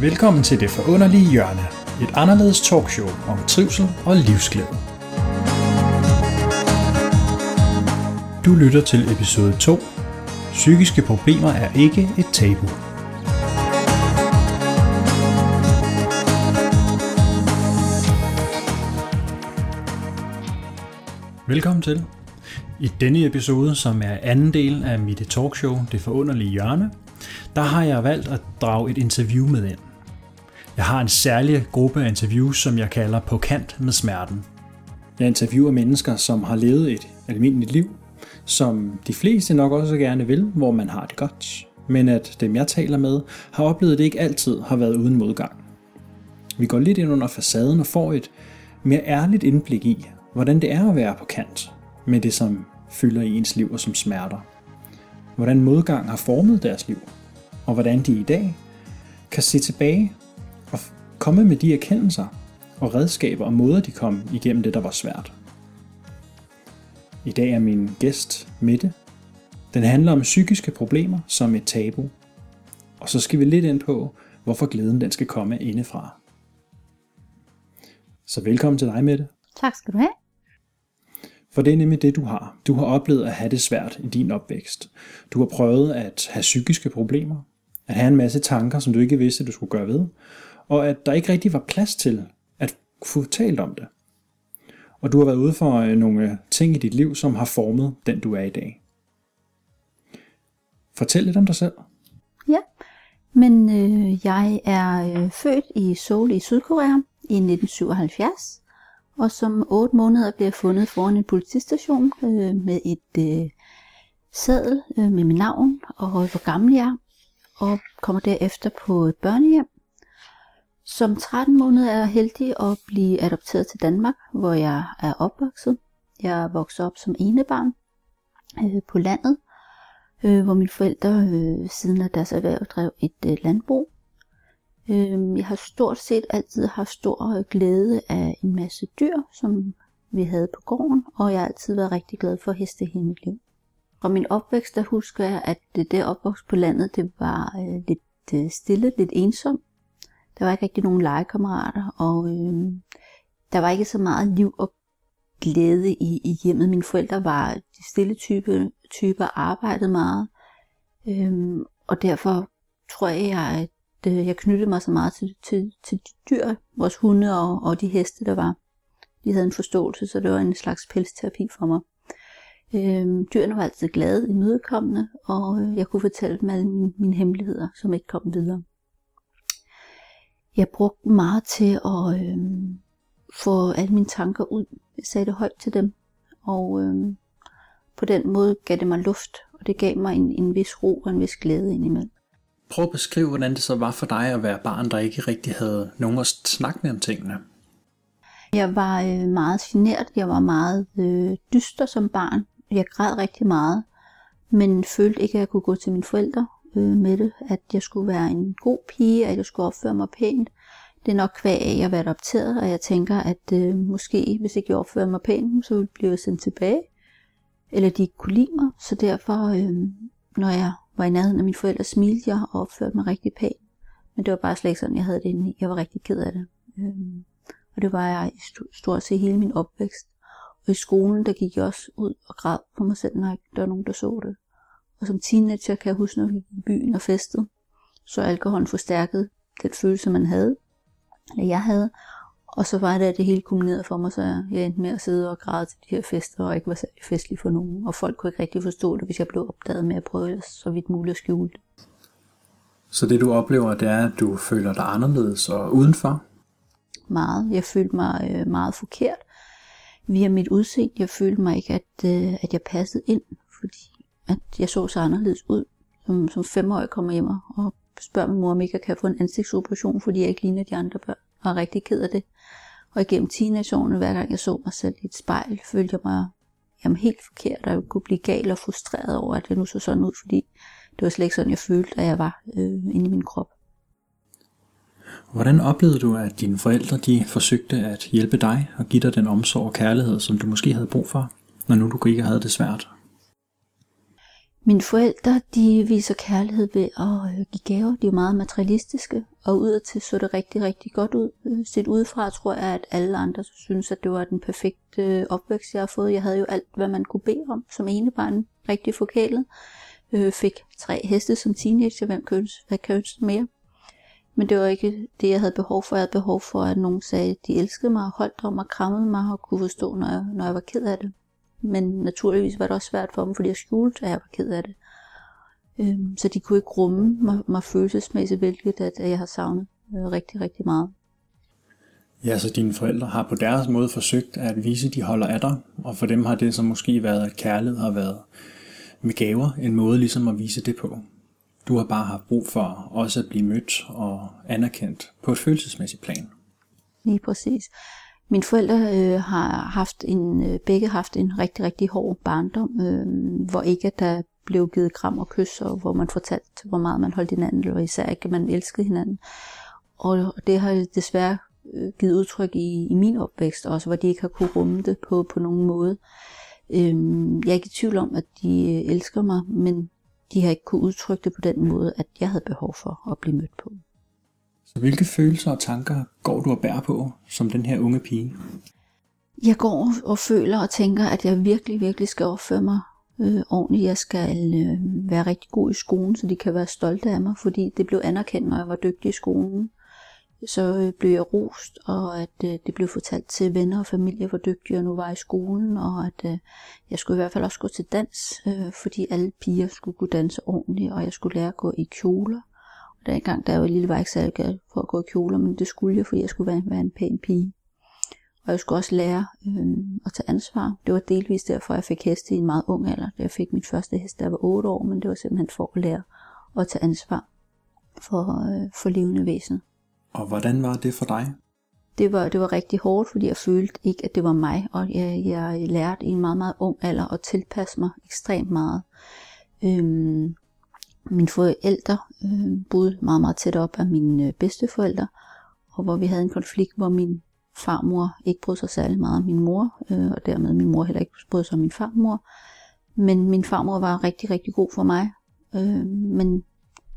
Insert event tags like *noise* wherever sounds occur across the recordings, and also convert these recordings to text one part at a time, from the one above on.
Velkommen til Det Forunderlige Hjørne, et anderledes talkshow om trivsel og livsglæde. Du lytter til episode 2. Psykiske problemer er ikke et tabu. Velkommen til. I denne episode, som er anden del af mit talkshow Det Forunderlige Hjørne, der har jeg valgt at drage et interview med ind. Jeg har en særlig gruppe af interviews, som jeg kalder På kant med smerten. Jeg interviewer mennesker, som har levet et almindeligt liv, som de fleste nok også gerne vil, hvor man har det godt. Men at dem jeg taler med, har oplevet, at det ikke altid har været uden modgang. Vi går lidt ind under facaden og får et mere ærligt indblik i, hvordan det er at være på kant med det, som fylder i ens liv og som smerter. Hvordan modgang har formet deres liv, og hvordan de i dag kan se tilbage komme med de erkendelser og redskaber og måder, de kom igennem det, der var svært. I dag er min gæst Mette. Den handler om psykiske problemer som et tabu. Og så skal vi lidt ind på, hvorfor glæden den skal komme indefra. Så velkommen til dig, Mette. Tak skal du have. For det er nemlig det, du har. Du har oplevet at have det svært i din opvækst. Du har prøvet at have psykiske problemer, at have en masse tanker, som du ikke vidste, du skulle gøre ved, og at der ikke rigtig var plads til at få talt om det. Og du har været ude for øh, nogle ting i dit liv, som har formet den, du er i dag. Fortæl lidt om dig selv. Ja, men øh, jeg er øh, født i Seoul i Sydkorea i 1977, og som 8 måneder blev jeg fundet foran en politistation øh, med et øh, sædel øh, med mit navn og hvor gammel jeg er, og kommer derefter på et børnehjem. Som 13 måneder er jeg heldig at blive adopteret til Danmark, hvor jeg er opvokset. Jeg er vokset op som enebarn øh, på landet, øh, hvor mine forældre øh, siden af deres erhverv drev et øh, landbrug. Øh, jeg har stort set altid haft stor øh, glæde af en masse dyr, som vi havde på gården, og jeg har altid været rigtig glad for heste hele mit liv. Fra min opvækst, der husker jeg, at det der opvækst på landet, det var øh, lidt øh, stille, lidt ensomt. Der var ikke rigtig nogen legekammerater, og øh, der var ikke så meget liv og glæde i, i hjemmet. Mine forældre var de stille type, typer, arbejdede meget, øh, og derfor tror jeg, at øh, jeg knyttede mig så meget til, til, til de dyr, vores hunde og, og de heste, der var. De havde en forståelse, så det var en slags pelsterapi for mig. Øh, dyrene var altid glade, imødekommende, og øh, jeg kunne fortælle dem alle mine, mine hemmeligheder, som ikke kom videre. Jeg brugte meget til at øh, få alle mine tanker ud. Jeg sagde det højt til dem, og øh, på den måde gav det mig luft, og det gav mig en, en vis ro og en vis glæde indimellem. Prøv at beskrive, hvordan det så var for dig at være barn, der ikke rigtig havde nogen at snakke med om tingene. Jeg var øh, meget genert, jeg var meget øh, dyster som barn. Jeg græd rigtig meget, men følte ikke, at jeg kunne gå til mine forældre øh, med det. At jeg skulle være en god pige, at jeg skulle opføre mig pænt. Det er nok kvæg af, at jeg adopteret, og jeg tænker, at øh, måske, hvis ikke jeg opfører mig pænt, så ville jeg blive sendt tilbage. Eller de ikke kunne lide mig, så derfor, øh, når jeg var i nærheden af mine forældre, smilte jeg og opførte mig rigtig pænt. Men det var bare slet ikke sådan, jeg havde det inde Jeg var rigtig ked af det. Øh, og det var jeg i stort set hele min opvækst. Og i skolen, der gik jeg også ud og græd på mig selv, når der var nogen, der så det. Og som teenager kan jeg huske, når vi gik i byen og festede, så alkoholen forstærkede den følelse, man havde, eller jeg havde. Og så var det, at det hele kulminerede for mig, så jeg endte med at sidde og græde til de her fester, og ikke var særlig festlig for nogen. Og folk kunne ikke rigtig forstå det, hvis jeg blev opdaget med at prøve så vidt muligt at skjule det. Så det du oplever, det er, at du føler dig anderledes og udenfor? Meget. Jeg følte mig øh, meget forkert via mit udseende. Jeg følte mig ikke, at, øh, at jeg passede ind, fordi at jeg så så anderledes ud. Som, som femårig kommer hjem og spørger min mor, om ikke jeg kan få en ansigtsoperation, fordi jeg ikke ligner de andre børn. Og er rigtig ked af det. Og igennem teenageårene, hver gang jeg så mig selv i et spejl, følte jeg mig jamen, helt forkert, og jeg kunne blive gal og frustreret over, at jeg nu så sådan ud, fordi det var slet ikke sådan, jeg følte, at jeg var øh, inde i min krop. Hvordan oplevede du, at dine forældre de forsøgte at hjælpe dig og give dig den omsorg og kærlighed, som du måske havde brug for, når nu du ikke havde det svært? Mine forældre, de viser kærlighed ved at øh, give gaver. De er meget materialistiske, og udadtil så det rigtig, rigtig godt ud. Øh, set udefra tror jeg, at alle andre synes, at det var den perfekte øh, opvækst, jeg har fået. Jeg havde jo alt, hvad man kunne bede om som ene barn, rigtig forkælet. Øh, fik tre heste som teenager, hvem kønnes, hvad kønnes mere? Men det var ikke det, jeg havde behov for. Jeg havde behov for, at nogen sagde, at de elskede mig holdt om og krammede mig og kunne forstå, når jeg, når jeg var ked af det. Men naturligvis var det også svært for dem, fordi jeg skjulte, at jeg var ked af det. Øhm, så de kunne ikke rumme mig, mig følelsesmæssigt, hvilket at, jeg har savnet øh, rigtig, rigtig meget. Ja, så dine forældre har på deres måde forsøgt at vise, at de holder af dig, og for dem har det så måske været, at kærlighed har været med gaver, en måde ligesom at vise det på. Du har bare haft brug for også at blive mødt og anerkendt på et følelsesmæssigt plan. Lige præcis. Mine forældre øh, har haft en, øh, begge haft en rigtig, rigtig hård barndom, øh, hvor ikke der blev givet kram og kys, og hvor man fortalte, hvor meget man holdt hinanden, eller især ikke, at man elskede hinanden. Og det har desværre øh, givet udtryk i, i min opvækst også, hvor de ikke har kunne rumme det på, på nogen måde. Øh, jeg er ikke i tvivl om, at de øh, elsker mig, men de har ikke kunne udtrykke det på den måde, at jeg havde behov for at blive mødt på. Så hvilke følelser og tanker går du og bærer på som den her unge pige? Jeg går og føler og tænker, at jeg virkelig, virkelig skal opføre mig øh, ordentligt. Jeg skal øh, være rigtig god i skolen, så de kan være stolte af mig, fordi det blev anerkendt, når jeg var dygtig i skolen. Så øh, blev jeg rost, og at øh, det blev fortalt til venner og familie, hvor dygtig jeg nu var i skolen, og at øh, jeg skulle i hvert fald også gå til dans, øh, fordi alle piger skulle kunne danse ordentligt, og jeg skulle lære at gå i kjoler. Dengang, der var jeg lille, var jeg ikke særlig glad for at gå i kjoler, men det skulle jeg, fordi jeg skulle være, være en pæn pige. Og jeg skulle også lære øh, at tage ansvar. Det var delvis derfor, jeg fik heste i en meget ung alder. Jeg fik min første hest, da jeg var 8 år, men det var simpelthen for at lære at tage ansvar for, øh, for levende væsen. Og hvordan var det for dig? Det var, det var rigtig hårdt, fordi jeg følte ikke, at det var mig, og jeg, jeg lærte i en meget, meget ung alder at tilpasse mig ekstremt meget. Øhm, mine forældre øh, boede meget, meget tæt op af mine øh, bedsteforældre, og hvor vi havde en konflikt, hvor min farmor ikke brød sig særlig meget om min mor, øh, og dermed min mor heller ikke brød sig om min farmor. Men min farmor var rigtig, rigtig god for mig. Øh, men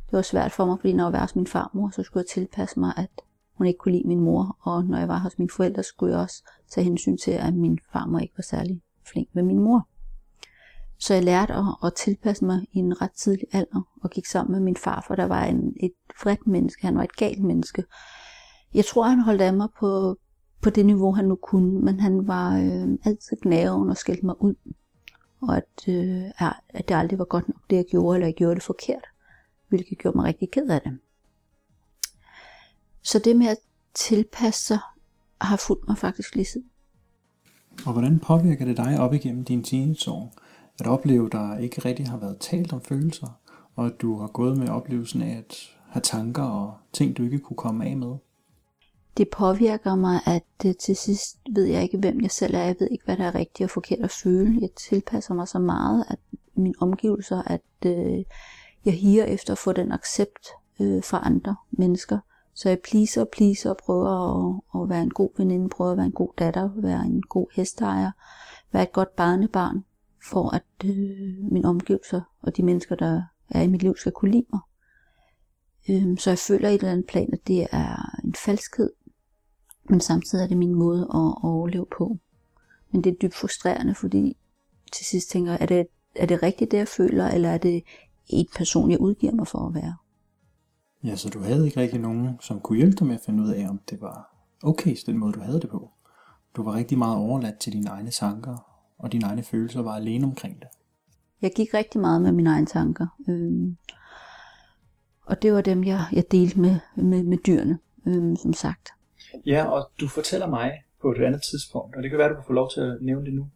det var svært for mig, fordi når jeg var hos min farmor, så skulle jeg tilpasse mig, at hun ikke kunne lide min mor. Og når jeg var hos mine forældre, skulle jeg også tage hensyn til, at min farmor ikke var særlig flink med min mor. Så jeg lærte at, at tilpasse mig i en ret tidlig alder, og gik sammen med min far, for der var en, et vredt menneske, han var et galt menneske. Jeg tror, han holdt af mig på, på det niveau, han nu kunne, men han var øh, altid gnaven og skældte mig ud. Og at, øh, at det aldrig var godt nok, det jeg gjorde, eller jeg gjorde det forkert, hvilket gjorde mig rigtig ked af det. Så det med at tilpasse sig, har fulgt mig faktisk lige siden. Og hvordan påvirker det dig op igennem dine teenageår? At opleve, at der ikke rigtig har været talt om følelser, og at du har gået med oplevelsen af at have tanker og ting, du ikke kunne komme af med? det påvirker mig, at øh, til sidst ved jeg ikke, hvem jeg selv er. Jeg ved ikke, hvad der er rigtigt og forkert at føle. Jeg tilpasser mig så meget, at mine omgivelser, at øh, jeg higer efter at få den accept øh, fra andre mennesker. Så jeg pleaser og pleaser og prøver at, at være en god veninde, prøver at være en god datter, være en god hesteejer, være et godt barnebarn, for at øh, mine omgivelser og de mennesker, der er i mit liv, skal kunne lide mig. Øh, så jeg føler i et eller andet plan, at det er en falskhed, men samtidig er det min måde at overleve på. Men det er dybt frustrerende, fordi til sidst tænker jeg, er det, er det rigtigt det, jeg føler, eller er det et person, jeg udgiver mig for at være? Ja, så du havde ikke rigtig nogen, som kunne hjælpe dig med at finde ud af, om det var okay, den måde, du havde det på. Du var rigtig meget overladt til dine egne tanker, og dine egne følelser var alene omkring det. Jeg gik rigtig meget med mine egne tanker. Øhm, og det var dem, jeg, jeg delte med, med, med dyrene, øhm, som sagt. Ja, og du fortæller mig på et andet tidspunkt, og det kan være, du kan få lov til at nævne det nu,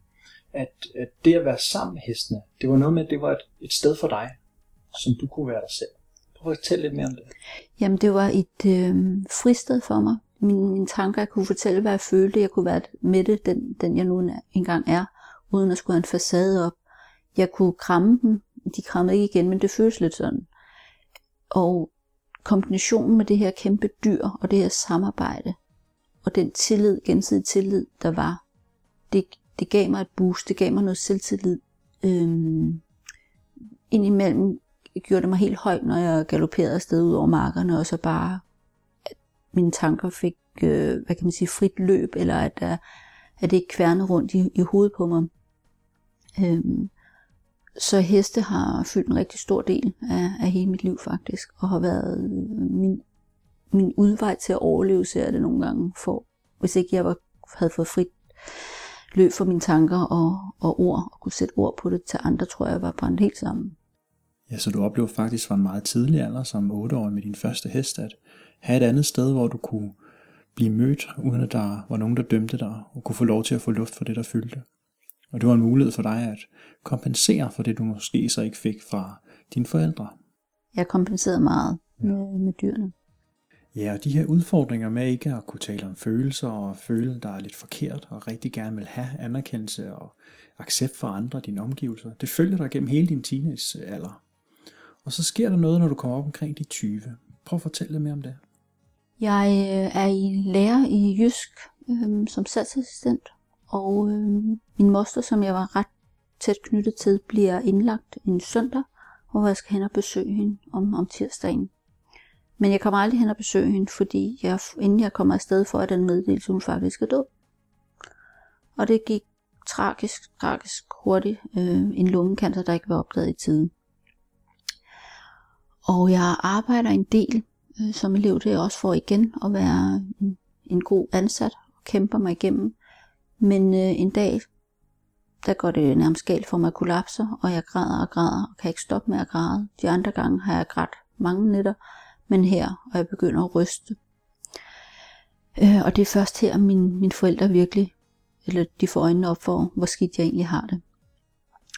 at, at det at være sammen med hestene, det var noget med, at det var et, et sted for dig, som du kunne være dig selv. Prøv at fortælle lidt mere om det. Jamen, det var et øh, fristed for mig. Mine, mine tanker, jeg kunne fortælle, hvad jeg følte. Jeg kunne være med det, den, den jeg nu engang er, uden at skulle have en facade op. Jeg kunne kramme dem. De krammede ikke igen, men det føles lidt sådan. Og kombinationen med det her kæmpe dyr og det her samarbejde, og den tillid, gensidig tillid, der var, det, det gav mig et boost, det gav mig noget selvtillid. Øhm, indimellem gjorde det mig helt højt, når jeg galopperede afsted ud over markerne, og så bare, at mine tanker fik, øh, hvad kan man sige, frit løb, eller at, øh, at det ikke kværnede rundt i, i hovedet på mig. Øhm, så heste har fyldt en rigtig stor del af, af hele mit liv faktisk, og har været min, min udvej til at overleve, ser jeg det nogle gange for. Hvis ikke jeg var, havde fået frit løb for mine tanker og, og ord, og kunne sætte ord på det til andre, tror jeg, var brændt helt sammen. Ja, så du oplevede faktisk fra en meget tidlig alder, som 8 år med din første hest, at have et andet sted, hvor du kunne blive mødt, uden at der var nogen, der dømte dig, og kunne få lov til at få luft for det, der fyldte. Og det var en mulighed for dig at kompensere for det, du måske så ikke fik fra dine forældre. Jeg kompenserede meget med, med dyrene. Ja, og de her udfordringer med ikke at kunne tale om følelser og føle, der er lidt forkert, og rigtig gerne vil have anerkendelse og accept for andre dine omgivelser, det følger dig gennem hele din teenagealder. Og så sker der noget, når du kommer op omkring de 20. Prøv at fortælle lidt mere om det. Jeg øh, er i lærer i Jysk øh, som salgsassistent, og øh, min moster, som jeg var ret tæt knyttet til, bliver indlagt en søndag, hvor jeg skal hen og besøge hende om, om tirsdagen. Men jeg kommer aldrig hen og besøge hende, fordi jeg, inden jeg kommer afsted for, at den meddelelse, hun faktisk er død. Og det gik tragisk, tragisk hurtigt. Øh, en lungekancer, der ikke var opdaget i tiden. Og jeg arbejder en del øh, som elev, det er også for igen at være en, en god ansat og kæmper mig igennem. Men øh, en dag, der går det nærmest galt for mig at kollapser, og jeg græder og græder og kan ikke stoppe med at græde. De andre gange har jeg grædt mange nætter, men her, og jeg begynder at ryste. Øh, og det er først her, min, mine forældre virkelig, eller de får øjnene op for, hvor skidt jeg egentlig har det.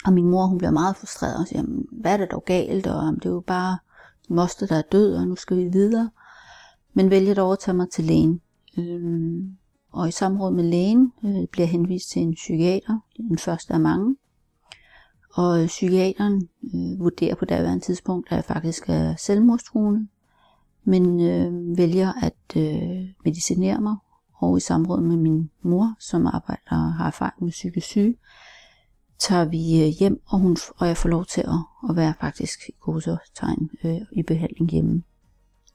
Og min mor, hun bliver meget frustreret og siger, hvad er det dog galt, og det er jo bare moster, der er død, og nu skal vi videre. Men vælger at tage mig til lægen. Øh, og i samråd med lægen øh, bliver henvist til en psykiater, den første af mange. Og øh, psykiateren øh, vurderer på daværende tidspunkt, at jeg faktisk er selvmordstruende, men øh, vælger at øh, medicinere mig, og i samråd med min mor, som arbejder og har erfaring med psykisk syge, tager vi øh, hjem, og, hun, og jeg får lov til at, at være faktisk i tegn øh, i behandling hjemme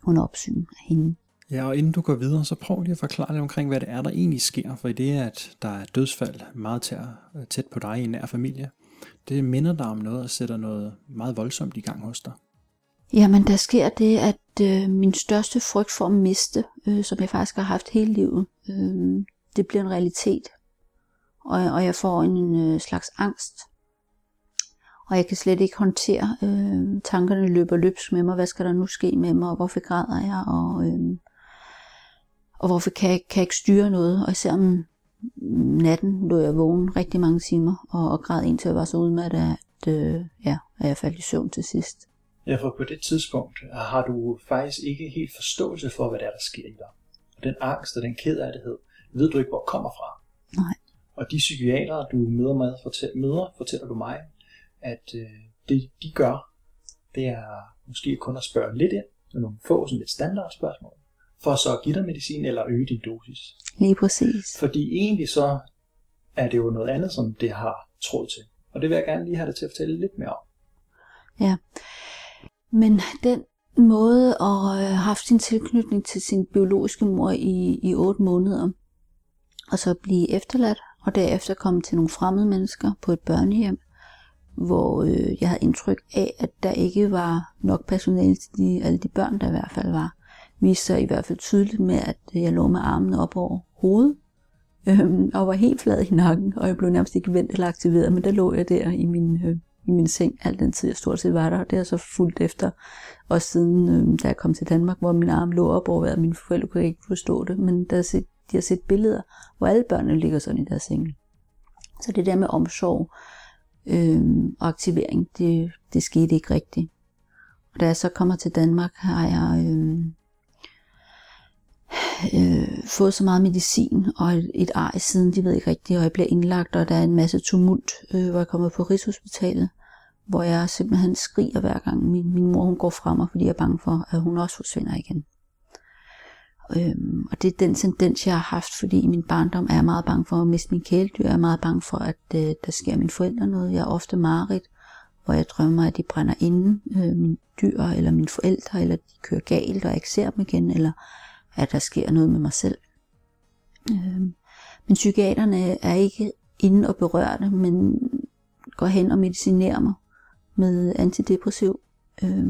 under opsyn af hende. Ja, og inden du går videre, så prøv lige at forklare lidt omkring, hvad det er, der egentlig sker. For i det, at der er dødsfald meget tæt, tæt på dig i en nær familie, det minder dig om noget og sætter noget meget voldsomt i gang hos dig. Jamen, der sker det, at øh, min største frygt for at miste, øh, som jeg faktisk har haft hele livet, øh, det bliver en realitet. Og, og jeg får en øh, slags angst. Og jeg kan slet ikke håndtere, øh, tankerne løber løbsk med mig, hvad skal der nu ske med mig, og hvorfor græder jeg, og, øh, og hvorfor kan jeg, kan jeg ikke styre noget. Og især om natten lå jeg vågen rigtig mange timer, og, og græd indtil jeg var så udmattet, at, øh, ja, at jeg faldt i søvn til sidst. Ja, for på det tidspunkt har du faktisk ikke helt forståelse for, hvad der er, der sker i dig. Og den angst og den kedelighed, ved du ikke, hvor kommer fra. Nej. Og de psykiatere, du møder, med, fortæller, møder, fortæller du mig, at øh, det de gør, det er måske kun at spørge lidt ind med nogle få sådan lidt standard spørgsmål, for så at give dig medicin eller øge din dosis. Lige præcis. Fordi egentlig så er det jo noget andet, som det har tråd til. Og det vil jeg gerne lige have dig til at fortælle lidt mere om. Ja, men den måde at have haft sin tilknytning til sin biologiske mor i, i 8 måneder, og så blive efterladt, og derefter komme til nogle fremmede mennesker på et børnehjem, hvor øh, jeg havde indtryk af, at der ikke var nok personale til de, alle de børn, der i hvert fald var. Viste sig i hvert fald tydeligt med, at jeg lå med armene op over hovedet, øhm, og var helt flad i nakken, og jeg blev nærmest ikke vendt eller aktiveret, men der lå jeg der i min, øh, i min seng, al den tid jeg stort set var der, og det har så fulgt efter, også siden øh, da jeg kom til Danmark, hvor min arm lå op over, vejret, mine forældre kunne ikke forstå det, men der set, de har set billeder, hvor alle børnene ligger sådan i deres seng. Så det der med omsorg øh, og aktivering, det, det skete ikke rigtigt. Og da jeg så kommer til Danmark, har jeg øh, øh, fået så meget medicin og et, et ar siden, de ved ikke rigtigt, og jeg bliver indlagt, og der er en masse tumult, øh, hvor jeg kommer på Rigshospitalet, hvor jeg simpelthen skriger hver gang min, min mor hun går fra mig, fordi jeg er bange for, at hun også forsvinder igen. Øhm, og det er den tendens, jeg har haft, fordi i min barndom er jeg meget bange for at miste min kæledyr. Jeg er meget bange for, at øh, der sker min forældre noget. Jeg er ofte mareridt hvor jeg drømmer, at de brænder inde, øh, mine dyr, eller mine forældre, eller de kører galt, og jeg ikke ser dem igen, eller at der sker noget med mig selv. Øh, men psykiaterne er ikke inde og berører det, men går hen og medicinerer mig med antidepressiv, øh,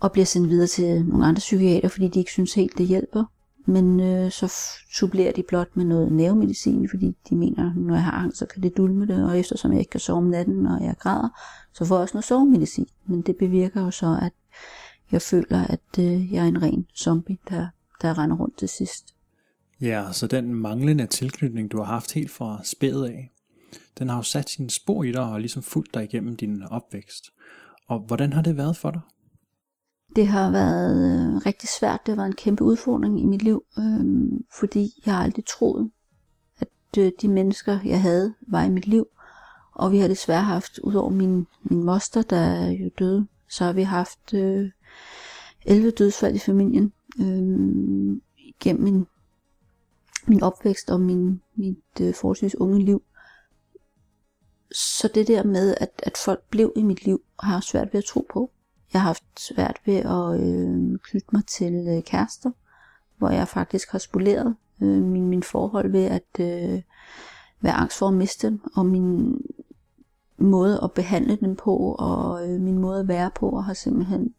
og bliver sendt videre til nogle andre psykiater, fordi de ikke synes helt, det hjælper. Men øh, så supplerer de blot med noget nervemedicin, fordi de mener, når jeg har angst, så kan det dulme det, og eftersom jeg ikke kan sove om natten, når jeg græder, så får jeg også noget sovemedicin. Men det bevirker jo så, at jeg føler, at øh, jeg er en ren zombie, der, der render rundt til sidst. Ja, så den manglende tilknytning, du har haft helt fra spædet af, den har jo sat sine spor i dig og ligesom fulgt dig igennem din opvækst. Og hvordan har det været for dig? Det har været øh, rigtig svært. Det var en kæmpe udfordring i mit liv, øh, fordi jeg har aldrig troet, at øh, de mennesker, jeg havde, var i mit liv. Og vi har desværre haft, udover min, min moster, der er jo døde, så har vi haft øh, 11 dødsfald i familien øh, gennem min, min opvækst og min, mit øh, forholdsvis unge liv. Så det der med, at, at folk blev i mit liv, har jeg svært ved at tro på. Jeg har haft svært ved at øh, knytte mig til øh, kærester, hvor jeg faktisk har spoleret øh, min, min forhold ved at øh, være angst for at miste dem, og min måde at behandle dem på, og øh, min måde at være på, og har simpelthen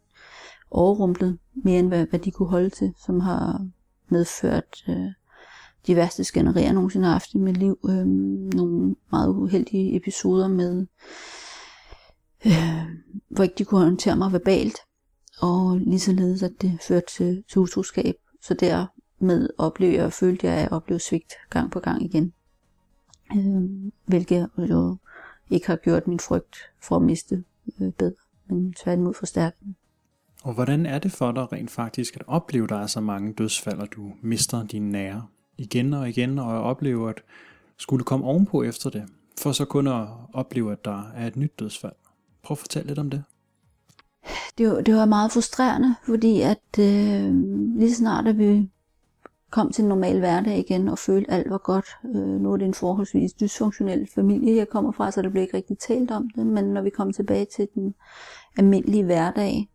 overrumplet mere end hvad, hvad de kunne holde til, som har medført øh, de værste skænderier, jeg nogensinde har haft i mit liv. Øh, nogle meget uheldige episoder med øh, hvor ikke de kunne håndtere mig verbalt, og lige således, at det førte til, til utroskab. Så dermed oplevede jeg og følte jeg, at jeg oplevede svigt gang på gang igen. Øh, hvilket jo ikke har gjort min frygt for at miste øh, bedre, men tværtimod forstærket den. Og hvordan er det for dig rent faktisk at opleve, at der er så mange dødsfald, og du mister dine nære igen og igen, og oplever at skulle komme ovenpå efter det, for så kun at opleve, at der er et nyt dødsfald? Prøv at fortælle lidt om det. Det var, det var meget frustrerende, fordi at øh, lige snart at vi kom til en normal hverdag igen og følte, at alt var godt. Øh, nu er det en forholdsvis dysfunktionel familie, jeg kommer fra, så det blev ikke rigtig talt om det. Men når vi kom tilbage til den almindelige hverdag,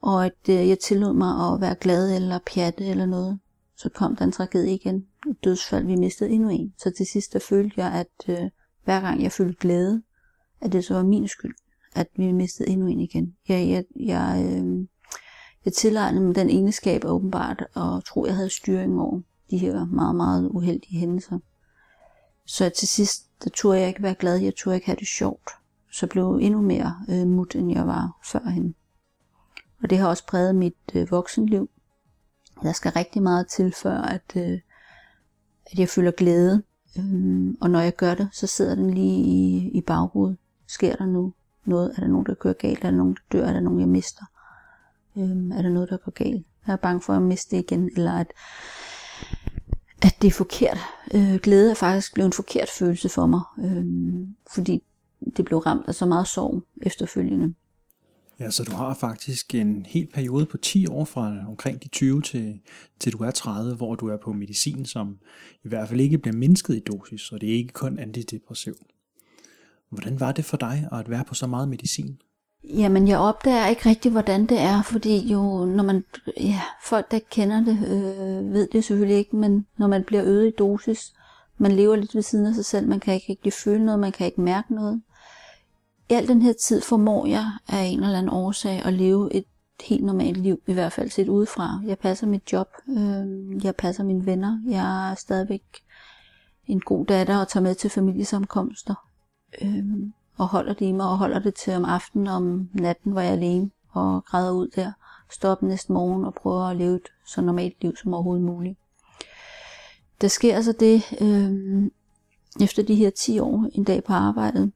og at øh, jeg tillod mig at være glad eller pjatte eller noget, så kom der en tragedie igen. Et dødsfald, vi mistede endnu en. Så til sidst der følte jeg, at øh, hver gang jeg følte glæde, at det så var min skyld at vi mistede endnu en igen. Jeg, jeg, jeg, øh, jeg tilegnede mig den egenskab åbenbart, og tror, jeg havde styring over de her meget, meget uheldige hændelser. Så til sidst, der turde jeg ikke være glad, jeg turde ikke have det sjovt. Så blev jeg endnu mere øh, mut, end jeg var førhen. Og det har også præget mit øh, voksenliv. Der skal rigtig meget til, før at, øh, at jeg føler glæde. Øhm, og når jeg gør det, så sidder den lige i, i baghovedet. Sker der nu noget? Er der nogen, der kører galt? Er der nogen, der dør? Er der nogen, jeg mister? Øhm, er der noget, der går galt? Jeg er bange for at miste det igen, eller at, at det er forkert. Øh, glæde er faktisk blevet en forkert følelse for mig, øh, fordi det blev ramt af så meget sorg efterfølgende. Ja, så du har faktisk en hel periode på 10 år fra omkring de 20 til, til du er 30, hvor du er på medicin, som i hvert fald ikke bliver mindsket i dosis, og det er ikke kun antidepressiv. Hvordan var det for dig at være på så meget medicin? Jamen, jeg opdager ikke rigtig, hvordan det er, fordi jo, når man, ja, folk, der kender det, øh, ved det selvfølgelig ikke, men når man bliver øget i dosis, man lever lidt ved siden af sig selv, man kan ikke rigtig føle noget, man kan ikke mærke noget. Øh, al den her tid formår jeg af en eller anden årsag at leve et helt normalt liv, i hvert fald set udefra. Jeg passer mit job, øh, jeg passer mine venner, jeg er stadigvæk en god datter og tager med til familiesamkomster Øh, og holder det i mig, og holder det til om aftenen om natten, hvor jeg er alene og græder ud der. Står op næste morgen og prøver at leve et så normalt liv som overhovedet muligt. Der sker altså det, øh, efter de her 10 år en dag på arbejdet,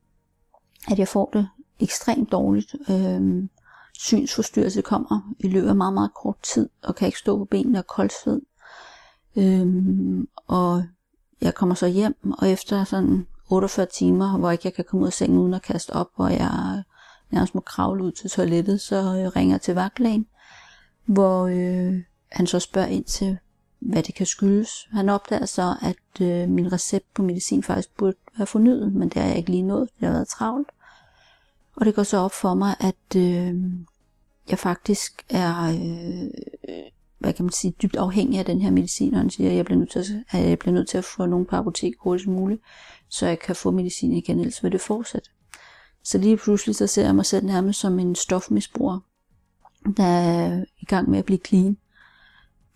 at jeg får det ekstremt dårligt. Øh, synsforstyrrelse kommer i løbet af meget, meget kort tid, og kan ikke stå på benene og koldsved. Øhm, og jeg kommer så hjem, og efter sådan 48 timer, hvor ikke jeg kan komme ud af sengen uden at kaste op, hvor jeg nærmest må kravle ud til toilettet, så øh, jeg ringer til vagtlægen, hvor øh, han så spørger ind til, hvad det kan skyldes. Han opdager så, at øh, min recept på medicin faktisk burde være fornyet, men det har jeg ikke lige nået, det har været travlt. Og det går så op for mig, at øh, jeg faktisk er, øh, hvad kan man sige, dybt afhængig af den her medicin, og han siger, at jeg bliver nødt til at, at jeg bliver nødt til at få nogen på apotek hurtigst muligt, så jeg kan få medicin igen, ellers vil det fortsætte. Så lige pludselig så ser jeg mig selv nærmest som en stofmisbruger, der er i gang med at blive clean.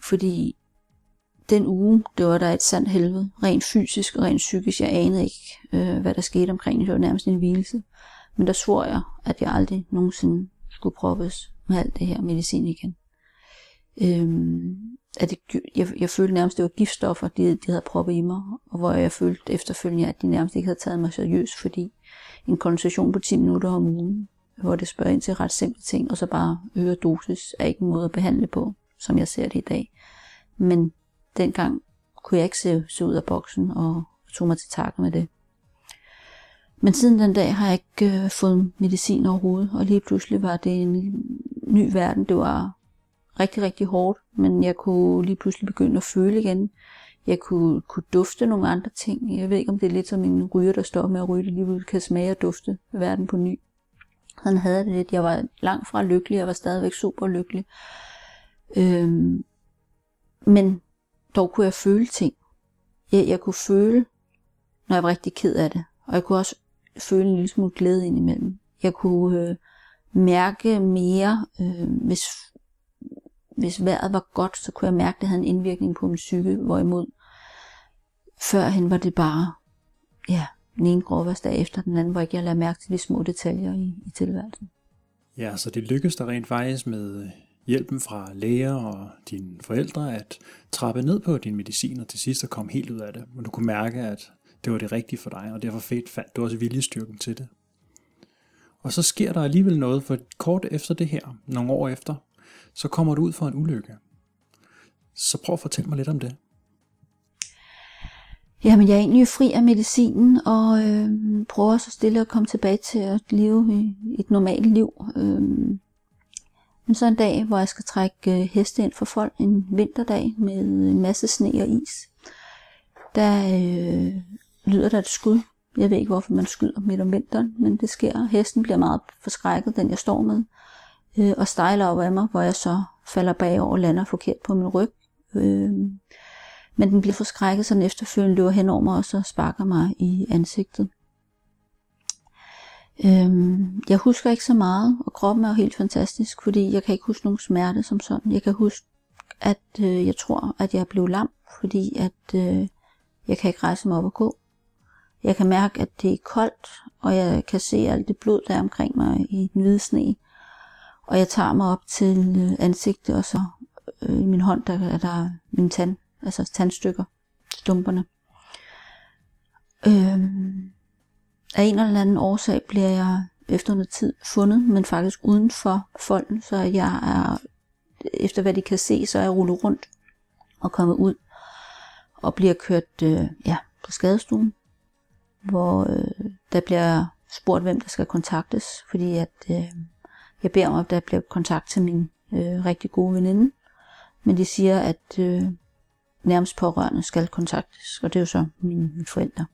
Fordi den uge, det var der et sandt helvede, rent fysisk og rent psykisk. Jeg anede ikke, øh, hvad der skete omkring det. Det var nærmest en hvilelse. Men der svor jeg, at jeg aldrig nogensinde skulle proppes med alt det her medicin igen. Øhm, at det, jeg, jeg følte nærmest, det var giftstoffer, de, de havde proppet i mig, og hvor jeg følte efterfølgende, at de nærmest ikke havde taget mig seriøst, fordi en konsultation på 10 minutter om ugen, hvor det spørger ind til ret simple ting, og så bare øger dosis, er ikke en måde at behandle på, som jeg ser det i dag. Men dengang kunne jeg ikke se, se ud af boksen, og tog mig til takke med det. Men siden den dag har jeg ikke øh, fået medicin overhovedet, og lige pludselig var det en ny verden. Det var rigtig, rigtig hårdt, men jeg kunne lige pludselig begynde at føle igen. Jeg kunne, kunne dufte nogle andre ting. Jeg ved ikke, om det er lidt som en ryger, der står med at ryge, det lige kan smage og dufte verden på ny. Han havde det lidt. Jeg var langt fra lykkelig, jeg var stadigvæk super lykkelig. Øhm, men dog kunne jeg føle ting. Jeg, jeg kunne føle, når jeg var rigtig ked af det. Og jeg kunne også føle en lille smule glæde indimellem. Jeg kunne øh, mærke mere, øh, hvis, hvis vejret var godt, så kunne jeg mærke, at det havde en indvirkning på min psyke, hvorimod førhen var det bare, ja, den ene gråværsdag efter den anden, hvor jeg ikke jeg lagde mærke til de små detaljer i, i tilværelsen. Ja, så det lykkedes der rent faktisk med hjælpen fra læger og dine forældre at trappe ned på din medicin og til sidst at komme helt ud af det. Men du kunne mærke, at det var det rigtige for dig, og derfor fedt fandt du også viljestyrken til det. Og så sker der alligevel noget, for kort efter det her, nogle år efter, så kommer du ud for en ulykke. Så prøv at fortælle mig lidt om det. Jamen, jeg er egentlig fri af medicinen, og øh, prøver så stille at komme tilbage til at leve et normalt liv. Øh, men så en dag, hvor jeg skal trække øh, heste ind for folk, en vinterdag med en masse sne og is, der øh, lyder der et skud. Jeg ved ikke, hvorfor man skyder midt om vinteren, men det sker. Hesten bliver meget forskrækket, den jeg står med, øh, og stejler op af mig, hvor jeg så falder bagover og lander forkert på min ryg. Øh, men den bliver forskrækket, så den efterfølgende løber hen over mig, og så sparker mig i ansigtet. Øhm, jeg husker ikke så meget, og kroppen er jo helt fantastisk, fordi jeg kan ikke huske nogen smerte som sådan. Jeg kan huske, at øh, jeg tror, at jeg blev lam, fordi at øh, jeg kan ikke rejse mig op og gå. Jeg kan mærke, at det er koldt, og jeg kan se alt det blod, der er omkring mig i den hvide sne. Og jeg tager mig op til øh, ansigtet, og så øh, i min hånd, der er der min tand, altså tandstykker, stumperne. Øhm, af en eller anden årsag bliver jeg efter noget tid fundet, men faktisk uden for folden, så jeg er, efter hvad de kan se, så er jeg rullet rundt og kommet ud og bliver kørt øh, ja, på skadestuen, hvor øh, der bliver spurgt, hvem der skal kontaktes, fordi at øh, jeg beder om, at der bliver kontakt til min øh, rigtig gode veninde, men de siger, at øh, nærmest pårørende skal kontaktes, og det er jo så mine, mine forældre.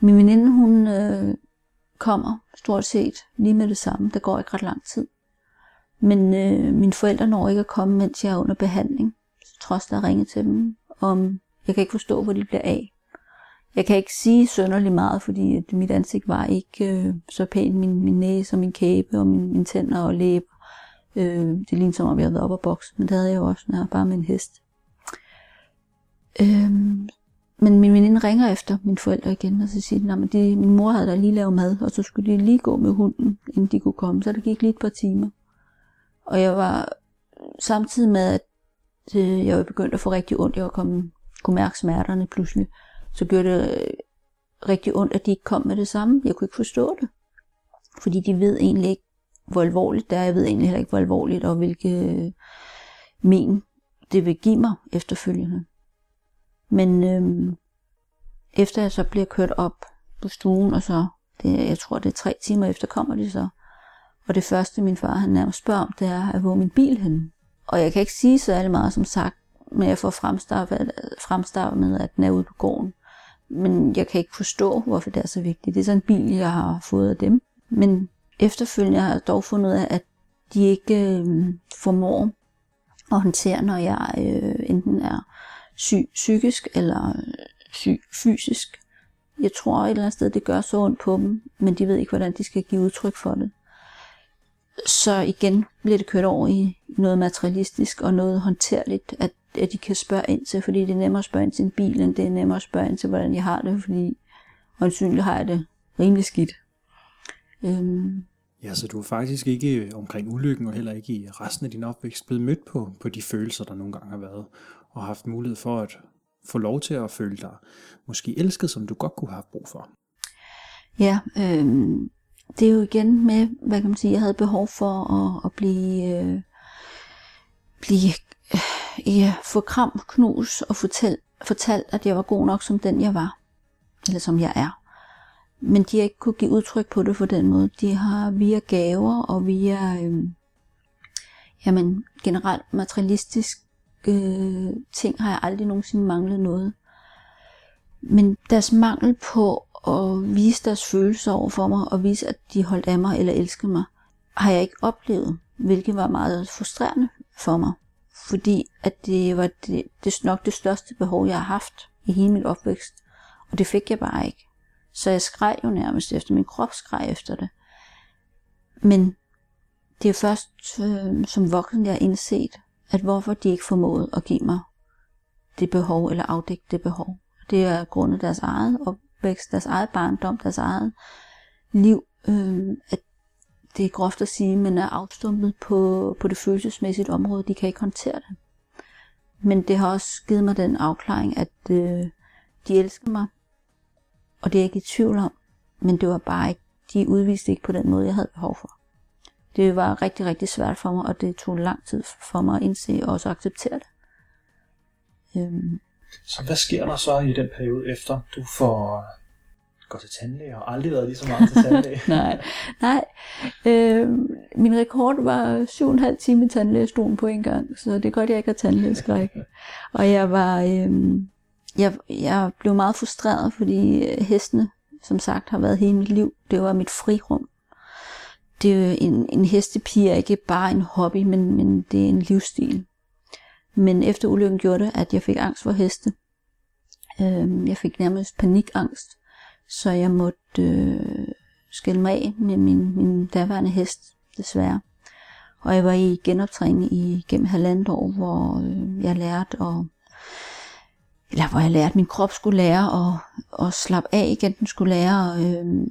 Min veninde, hun øh, kommer stort set lige med det samme. Der går ikke ret lang tid. Men øh, mine forældre når ikke at komme, mens jeg er under behandling. Så Trods der ringe til dem. Om jeg kan ikke forstå, hvor de bliver af. Jeg kan ikke sige sønderlig meget, fordi at mit ansigt var ikke øh, så pænt. Min, min næse og min kæbe og min, mine tænder og læber. Øh, det lignede som om jeg havde været op og bokse, men det havde jeg jo også, når jeg bare med en hest. Øh, men min veninde ringer efter mine forældre igen, og så siger de, at min mor havde da lige lavet mad, og så skulle de lige gå med hunden, inden de kunne komme. Så det gik lige et par timer. Og jeg var samtidig med, at øh, jeg var begyndt at få rigtig ondt, jeg var kommet, kunne mærke smerterne pludselig, så gjorde det øh, rigtig ondt, at de ikke kom med det samme. Jeg kunne ikke forstå det. Fordi de ved egentlig ikke, hvor alvorligt det er. Jeg ved egentlig heller ikke, hvor alvorligt og hvilke øh, men det vil give mig efterfølgende. Men øhm, efter jeg så bliver kørt op på stuen, og så, det, jeg tror det er tre timer efter, kommer de så. Og det første min far han nærmest spørger om, det er, hvor min bil henne? Og jeg kan ikke sige så alt meget som sagt, men jeg får fremstavet, med, at den er ude på gården. Men jeg kan ikke forstå, hvorfor det er så vigtigt. Det er sådan en bil, jeg har fået af dem. Men efterfølgende har jeg dog fundet ud af, at de ikke øh, formår at håndtere, når jeg øh, enten er syg psykisk eller øh, syg fysisk. Jeg tror et eller andet sted, det gør så ondt på dem, men de ved ikke, hvordan de skal give udtryk for det. Så igen bliver det kørt over i noget materialistisk og noget håndterligt, at, at de kan spørge ind til, fordi det er nemmere at spørge ind til en bil, end det er nemmere at spørge ind til, hvordan jeg har det, fordi åndsynligt har jeg det rimelig skidt. Øhm. Ja, så du er faktisk ikke omkring ulykken, og heller ikke i resten af din opvækst blevet mødt på, på de følelser, der nogle gange har været, og haft mulighed for at få lov til at føle dig måske elsket, som du godt kunne have brug for. Ja, øh, det er jo igen med, hvad kan man sige, jeg havde behov for at, at blive, øh, blive øh, ja, få kram, knus og fortæl, fortalt, at jeg var god nok som den jeg var, eller som jeg er. Men de har ikke kunne give udtryk på det på den måde. De har via gaver og via øh, jamen, generelt materialistisk øh, ting har jeg aldrig nogensinde manglet noget. Men deres mangel på at vise deres følelser over for mig, og vise, at de holdt af mig eller elskede mig, har jeg ikke oplevet, hvilket var meget frustrerende for mig. Fordi at det var det, det nok det største behov, jeg har haft i hele mit opvækst. Og det fik jeg bare ikke. Så jeg skreg jo nærmest efter, min krop skreg efter det. Men det er først øh, som voksen, jeg har indset, at hvorfor de ikke formåede at give mig det behov, eller afdække det behov. Det er grundet deres eget opvækst, deres eget barndom, deres eget liv, øh, at det er groft at sige, men er afstumpet på, på det følelsesmæssige område. De kan ikke håndtere det. Men det har også givet mig den afklaring, at øh, de elsker mig, og det er jeg ikke i tvivl om, men det var bare ikke, de udviste ikke på den måde, jeg havde behov for. Det var rigtig, rigtig svært for mig, og det tog lang tid for mig at indse og også acceptere det. Øhm. Så hvad sker der så i den periode efter, du får gå til tandlæge, og aldrig været lige så meget til tandlæge? *laughs* nej, nej. Øh, min rekord var 7,5 timer i tandlægestolen på en gang, så det er godt, jeg ikke har tandlægeskræk. Og jeg var, øh, jeg, jeg blev meget frustreret, fordi hestene, som sagt, har været hele mit liv. Det var mit frirum det er en, en hestepige er ikke bare en hobby, men, men det er en livsstil. Men efter ulykken gjorde det, at jeg fik angst for heste. Øh, jeg fik nærmest panikangst, så jeg måtte øh, skille mig af med min, min daværende hest, desværre. Og jeg var i genoptræning i gennem halvandet år, hvor øh, jeg lærte at eller hvor jeg lærte, at min krop skulle lære at, at slappe af igen. Den skulle lære øh,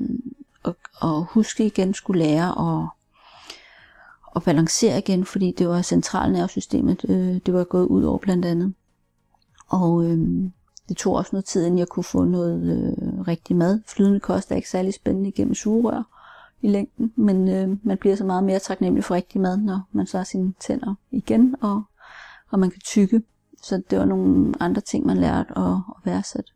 og, og huske igen skulle lære at, at balancere igen, fordi det var centralnervesystemet, øh, det var gået ud over blandt andet. Og øh, det tog også noget tid, inden jeg kunne få noget øh, rigtig mad. Flydende kost er ikke særlig spændende igennem sugerør i længden, men øh, man bliver så meget mere taknemmelig for rigtig mad, når man så har sine tænder igen, og, og man kan tykke. Så det var nogle andre ting, man lærte at, at værdsætte.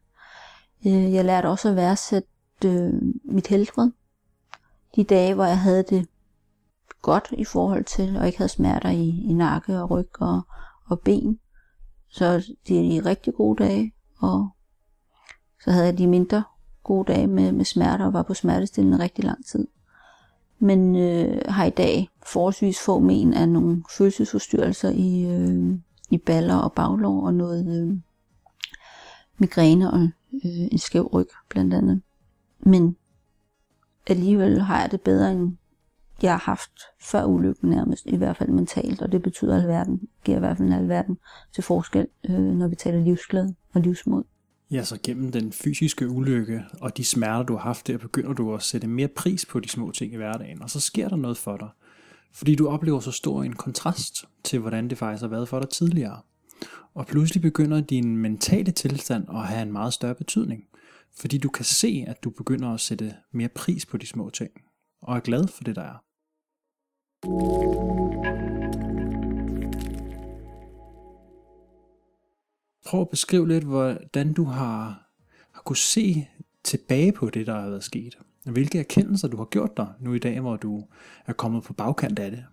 Øh, jeg lærte også at værdsætte øh, mit helbred de dage, hvor jeg havde det godt i forhold til, og ikke havde smerter i, i nakke og ryg og, og ben. Så det er de rigtig gode dage, og så havde jeg de mindre gode dage med, med smerter og var på smertestillende rigtig lang tid. Men øh, har i dag forholdsvis få men af nogle følelsesforstyrrelser i, øh, i baller og baglår og noget øh, migræne og øh, en skæv ryg blandt andet. Men alligevel har jeg det bedre, end jeg har haft før ulykken nærmest, i hvert fald mentalt, og det betyder alverden, giver i hvert fald alverden til forskel, øh, når vi taler livsglæde og livsmod. Ja, så gennem den fysiske ulykke og de smerter, du har haft der, begynder du at sætte mere pris på de små ting i hverdagen, og så sker der noget for dig. Fordi du oplever så stor en kontrast til, hvordan det faktisk har været for dig tidligere. Og pludselig begynder din mentale tilstand at have en meget større betydning. Fordi du kan se, at du begynder at sætte mere pris på de små ting, og er glad for det, der er. Prøv at beskrive lidt, hvordan du har, har kunne se tilbage på det, der har været sket. Hvilke erkendelser du har gjort dig nu i dag, hvor du er kommet på bagkant af det.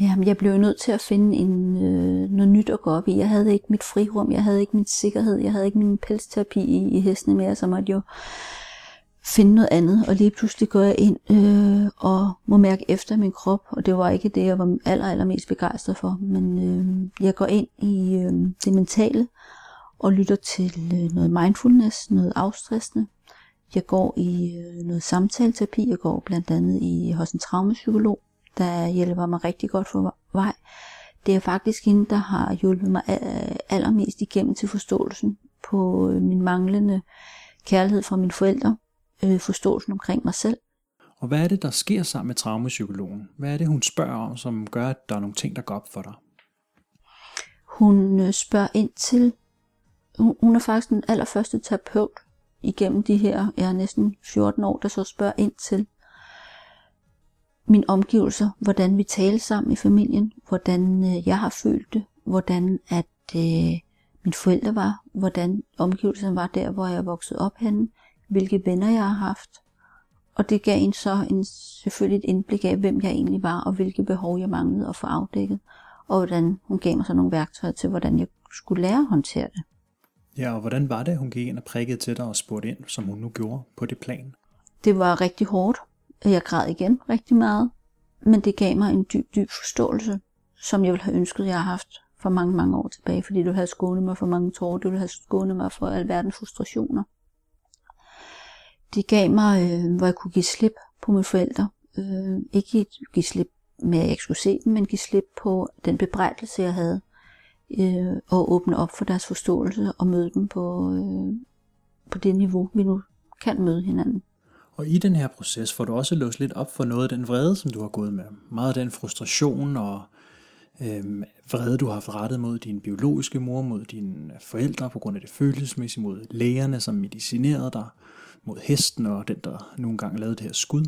Jamen, jeg blev nødt til at finde en, øh, noget nyt at gå op i. Jeg havde ikke mit frirum, jeg havde ikke min sikkerhed, jeg havde ikke min pelsterapi i, i hestene mere, så måtte jo finde noget andet, og lige pludselig går jeg ind øh, og må mærke efter min krop, og det var ikke det, jeg var aller, allermest begejstret for, men øh, jeg går ind i øh, det mentale og lytter til øh, noget mindfulness, noget afstressende. Jeg går i øh, noget samtaleterapi, jeg går blandt andet i hos en traumapsykolog, der hjælper mig rigtig godt for vej. Det er faktisk hende, der har hjulpet mig allermest igennem til forståelsen på øh, min manglende kærlighed fra mine forældre, øh, forståelsen omkring mig selv. Og hvad er det, der sker sammen med traumapsykologen? Hvad er det, hun spørger om, som gør, at der er nogle ting, der går op for dig? Hun øh, spørger ind til, hun, hun er faktisk den allerførste terapeut igennem de her, jeg er næsten 14 år, der så spørger ind til mine omgivelser, hvordan vi taler sammen i familien, hvordan øh, jeg har følt det, hvordan at øh, mine forældre var, hvordan omgivelserne var der, hvor jeg voksede op henne, hvilke venner jeg har haft. Og det gav en så en, selvfølgelig et indblik af, hvem jeg egentlig var, og hvilke behov jeg manglede at få afdækket. Og hvordan hun gav mig så nogle værktøjer til, hvordan jeg skulle lære at håndtere det. Ja, og hvordan var det, hun gik ind og prikkede til dig og spurgte ind, som hun nu gjorde på det plan? Det var rigtig hårdt. Øh, jeg græd igen rigtig meget. Men det gav mig en dyb, dyb forståelse, som jeg ville have ønsket, jeg har haft for mange, mange år tilbage, fordi du havde skånet mig for mange tårer, du havde skånet mig for alverdens frustrationer. Det gav mig, øh, hvor jeg kunne give slip på mine forældre. Øh, ikke give slip med, at jeg ikke skulle se dem, men give slip på den bebrejdelse, jeg havde. Øh, og åbne op for deres forståelse og møde dem på, øh, på det niveau, vi nu kan møde hinanden. Og i den her proces får du også låst lidt op for noget af den vrede, som du har gået med. Meget af den frustration og øh, vrede, du har haft rettet mod din biologiske mor, mod dine forældre på grund af det følelsesmæssige, mod lægerne, som medicinerede dig, mod hesten og den, der nogle gange lavede det her skud.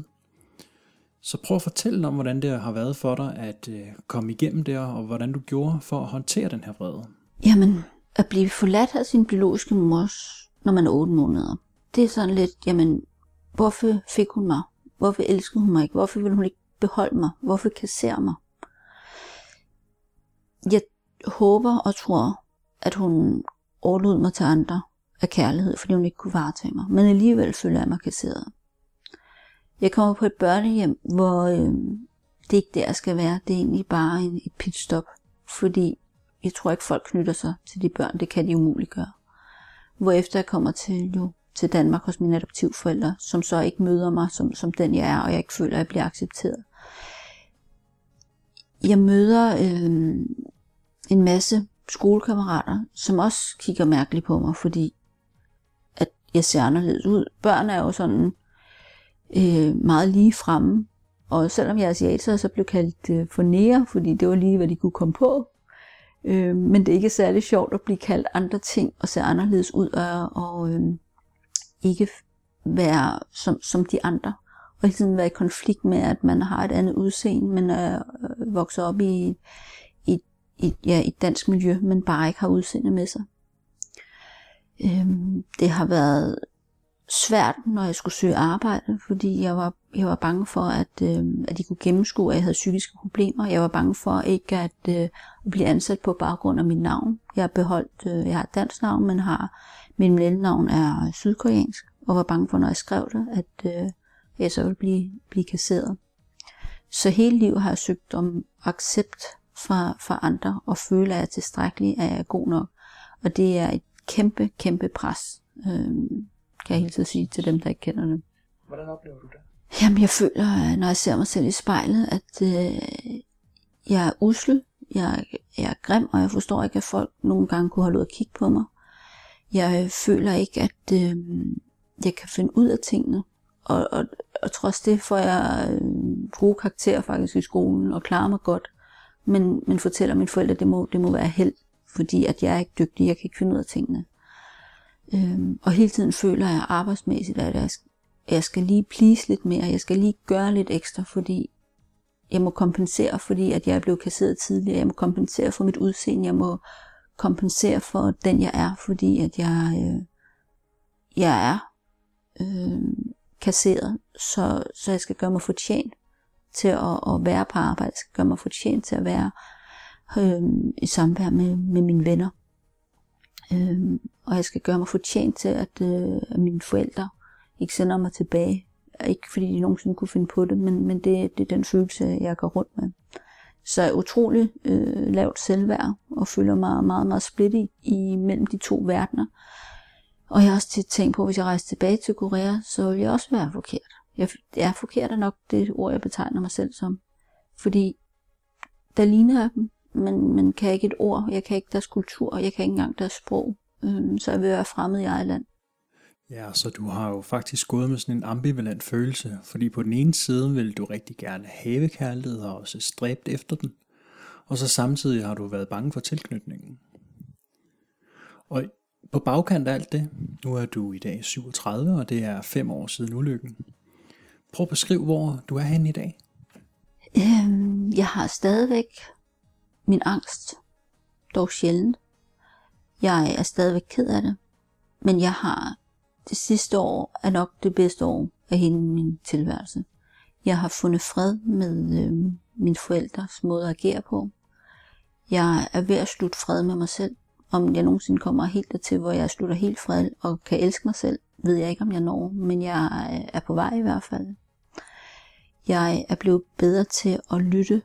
Så prøv at fortælle om, hvordan det har været for dig at øh, komme igennem det, og hvordan du gjorde for at håndtere den her vrede. Jamen, at blive forladt af sin biologiske mor, når man er 8 måneder, det er sådan lidt, jamen, hvorfor fik hun mig? Hvorfor elskede hun mig ikke? Hvorfor ville hun ikke beholde mig? Hvorfor kassere mig? Jeg håber og tror, at hun overlod mig til andre af kærlighed, fordi hun ikke kunne varetage mig. Men alligevel føler jeg mig kasseret. Jeg kommer på et børnehjem, hvor øh, det ikke der skal være. Det er egentlig bare en, et pitstop. Fordi jeg tror ikke, folk knytter sig til de børn. Det kan de umuligt gøre. Hvorefter jeg kommer til, jo, til Danmark hos mine adoptivforældre, som så ikke møder mig som, som den jeg er, og jeg ikke føler, at jeg bliver accepteret. Jeg møder øh, en masse skolekammerater, som også kigger mærkeligt på mig, fordi at jeg ser anderledes ud. Børn er jo sådan øh, meget lige fremme, og selvom jeg er asiater, så blev kaldt øh, for nære, fordi det var lige, hvad de kunne komme på. Øh, men det er ikke særlig sjovt at blive kaldt andre ting og se anderledes ud, og, og øh, ikke være som, som de andre. Og hele tiden være i konflikt med, at man har et andet udseende, men er øh, øh vokset op i, i, i, ja, i et dansk miljø, men bare ikke har udseende med sig. Øhm, det har været svært, når jeg skulle søge arbejde, fordi jeg var, jeg var bange for, at, øh, at de kunne gennemskue, at jeg havde psykiske problemer. Jeg var bange for ikke at, øh, at blive ansat på baggrund af mit navn. Jeg har beholdt, øh, jeg har et dansk navn, men har min mellemnavn er sydkoreansk, og var bange for, når jeg skrev det, at øh, jeg så ville blive, blive kasseret. Så hele livet har jeg søgt om accept fra, fra andre, og føle, at jeg er tilstrækkelig, at jeg er god nok. Og det er et kæmpe, kæmpe pres, øh, kan jeg hele tiden sige til dem, der ikke kender det. Hvordan oplever du det? Jamen, jeg føler, når jeg ser mig selv i spejlet, at øh, jeg er usel, jeg, jeg er grim, og jeg forstår ikke, at folk nogle gange kunne have lov at kigge på mig. Jeg føler ikke, at øh, jeg kan finde ud af tingene. Og, og, og trods det får jeg øh, gode karakterer faktisk i skolen og klarer mig godt. Men, men fortæller mine forældre, at det må, det må være held, fordi at jeg er ikke dygtig, jeg kan ikke finde ud af tingene. Øhm, og hele tiden føler jeg arbejdsmæssigt, at jeg, jeg skal lige please lidt mere, jeg skal lige gøre lidt ekstra, fordi jeg må kompensere, fordi at jeg er blevet kasseret tidligere, jeg må kompensere for mit udseende, jeg må kompensere for den jeg er, fordi at jeg, øh, jeg er øh, kasseret, så, så jeg skal gøre mig fortjent til at, at være på arbejde, jeg skal gøre mig fortjent til at være øh, i samvær med, med mine venner. Øh, og jeg skal gøre mig fortjent til, at, øh, at mine forældre ikke sender mig tilbage. Ikke fordi de nogensinde kunne finde på det, men, men det, det er den følelse, jeg går rundt med. Så jeg er utrolig øh, lavt selvværd, og føler mig meget, meget splittet i, mellem de to verdener. Og jeg har også tit tænkt på, at hvis jeg rejser tilbage til Korea, så vil jeg også være forkert. Jeg, jeg er forkert er nok det ord, jeg betegner mig selv som. Fordi der ligner jeg dem, men, men kan ikke et ord, jeg kan ikke deres kultur, jeg kan ikke engang deres sprog. Øh, så jeg vil være fremmed i eget land. Ja, så du har jo faktisk gået med sådan en ambivalent følelse, fordi på den ene side vil du rigtig gerne have kærlighed og også stræbt efter den, og så samtidig har du været bange for tilknytningen. Og på bagkant af alt det, nu er du i dag 37, og det er fem år siden ulykken. Prøv at beskrive, hvor du er henne i dag. Øhm, jeg har stadigvæk min angst, dog sjældent. Jeg er stadigvæk ked af det, men jeg har det sidste år er nok det bedste år af hele min tilværelse. Jeg har fundet fred med øh, mine forældres måde at agere på. Jeg er ved at slutte fred med mig selv. Om jeg nogensinde kommer helt dertil, hvor jeg slutter helt fred og kan elske mig selv, ved jeg ikke, om jeg når, men jeg øh, er på vej i hvert fald. Jeg er blevet bedre til at lytte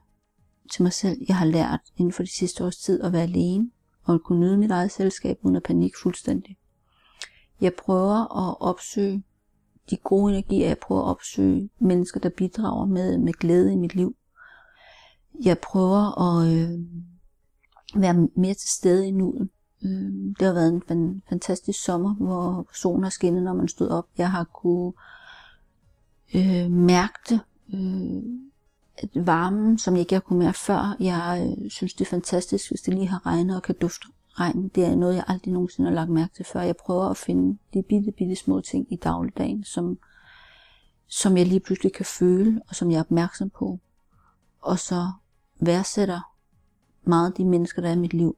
til mig selv. Jeg har lært inden for de sidste års tid at være alene og at kunne nyde mit eget selskab uden at panik fuldstændig. Jeg prøver at opsøge de gode energier. Jeg prøver at opsøge mennesker, der bidrager med, med glæde i mit liv. Jeg prøver at øh, være mere til stede i nuet. Øh, det har været en fantastisk sommer, hvor solen har skinnet, når man stod op. Jeg har kunne øh, mærke det. Øh, varmen, som jeg ikke har kunne mærke før. Jeg øh, synes, det er fantastisk, hvis det lige har regnet og kan dufte regn, det er noget, jeg aldrig nogensinde har lagt mærke til før. Jeg prøver at finde de bitte, bitte små ting i dagligdagen, som, som jeg lige pludselig kan føle, og som jeg er opmærksom på. Og så værdsætter meget de mennesker, der er i mit liv,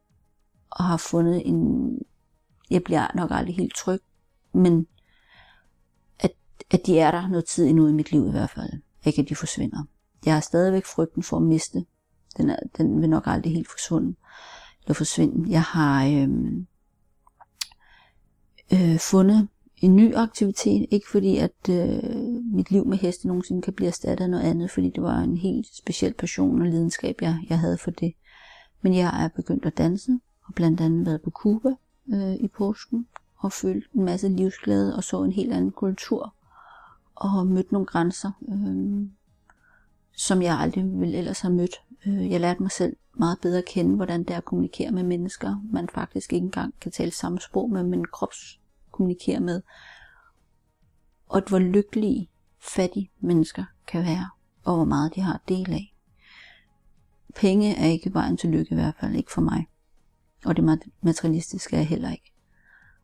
og har fundet en... Jeg bliver nok aldrig helt tryg, men at, at de er der noget tid endnu i mit liv i hvert fald. Ikke at de forsvinder. Jeg har stadigvæk frygten for at miste. Den, er, den vil nok aldrig helt forsvinde forsvinde. Jeg har øh, øh, fundet en ny aktivitet, ikke fordi at øh, mit liv med heste nogensinde kan blive erstattet af noget andet, fordi det var en helt speciel passion og lidenskab, jeg, jeg havde for det. Men jeg er begyndt at danse, og blandt andet været på Cuba øh, i påsken, og følt en masse livsglæde, og så en helt anden kultur, og mødt nogle grænser, øh, som jeg aldrig ville ellers have mødt. Øh, jeg lærte mig selv meget bedre kende, hvordan det er at kommunikere med mennesker, man faktisk ikke engang kan tale samme sprog med, men krops kommunikere med. Og hvor lykkelige, fattige mennesker kan være, og hvor meget de har del af. Penge er ikke vejen til lykke i hvert fald, ikke for mig. Og det materialistiske er heller ikke.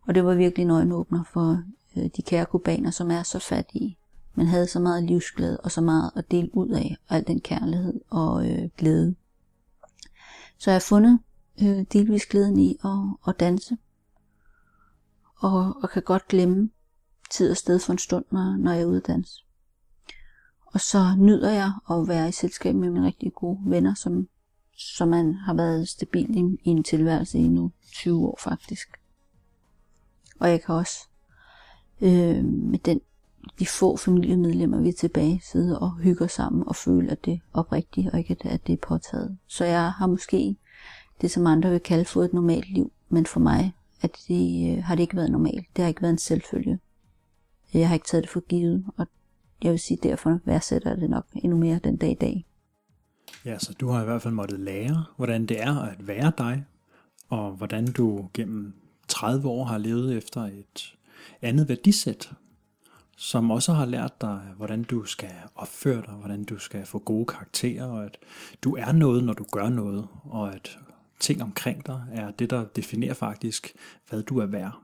Og det var virkelig en øjenåbner for øh, de kære kubaner, som er så fattige, men havde så meget livsglæde og så meget at dele ud af, og al den kærlighed og øh, glæde. Så jeg har fundet øh, delvis glæden i at, at danse, og, og kan godt glemme tid og sted for en stund, når, når jeg er ude at danse. Og så nyder jeg at være i selskab med mine rigtig gode venner, som, som man har været stabil i, i en tilværelse i nu 20 år faktisk. Og jeg kan også øh, med den de få familiemedlemmer, vi er tilbage, sidde og hygge sammen og føle, at det er oprigtigt, og ikke at det er påtaget. Så jeg har måske det, som andre vil kalde, for et normalt liv, men for mig at det, øh, har det ikke været normalt. Det har ikke været en selvfølge. Jeg har ikke taget det for givet, og jeg vil sige, derfor værdsætter det nok endnu mere den dag i dag. Ja, så du har i hvert fald måttet lære, hvordan det er at være dig, og hvordan du gennem 30 år har levet efter et andet værdisæt, som også har lært dig, hvordan du skal opføre dig, hvordan du skal få gode karakterer, og at du er noget, når du gør noget, og at ting omkring dig er det, der definerer faktisk, hvad du er værd.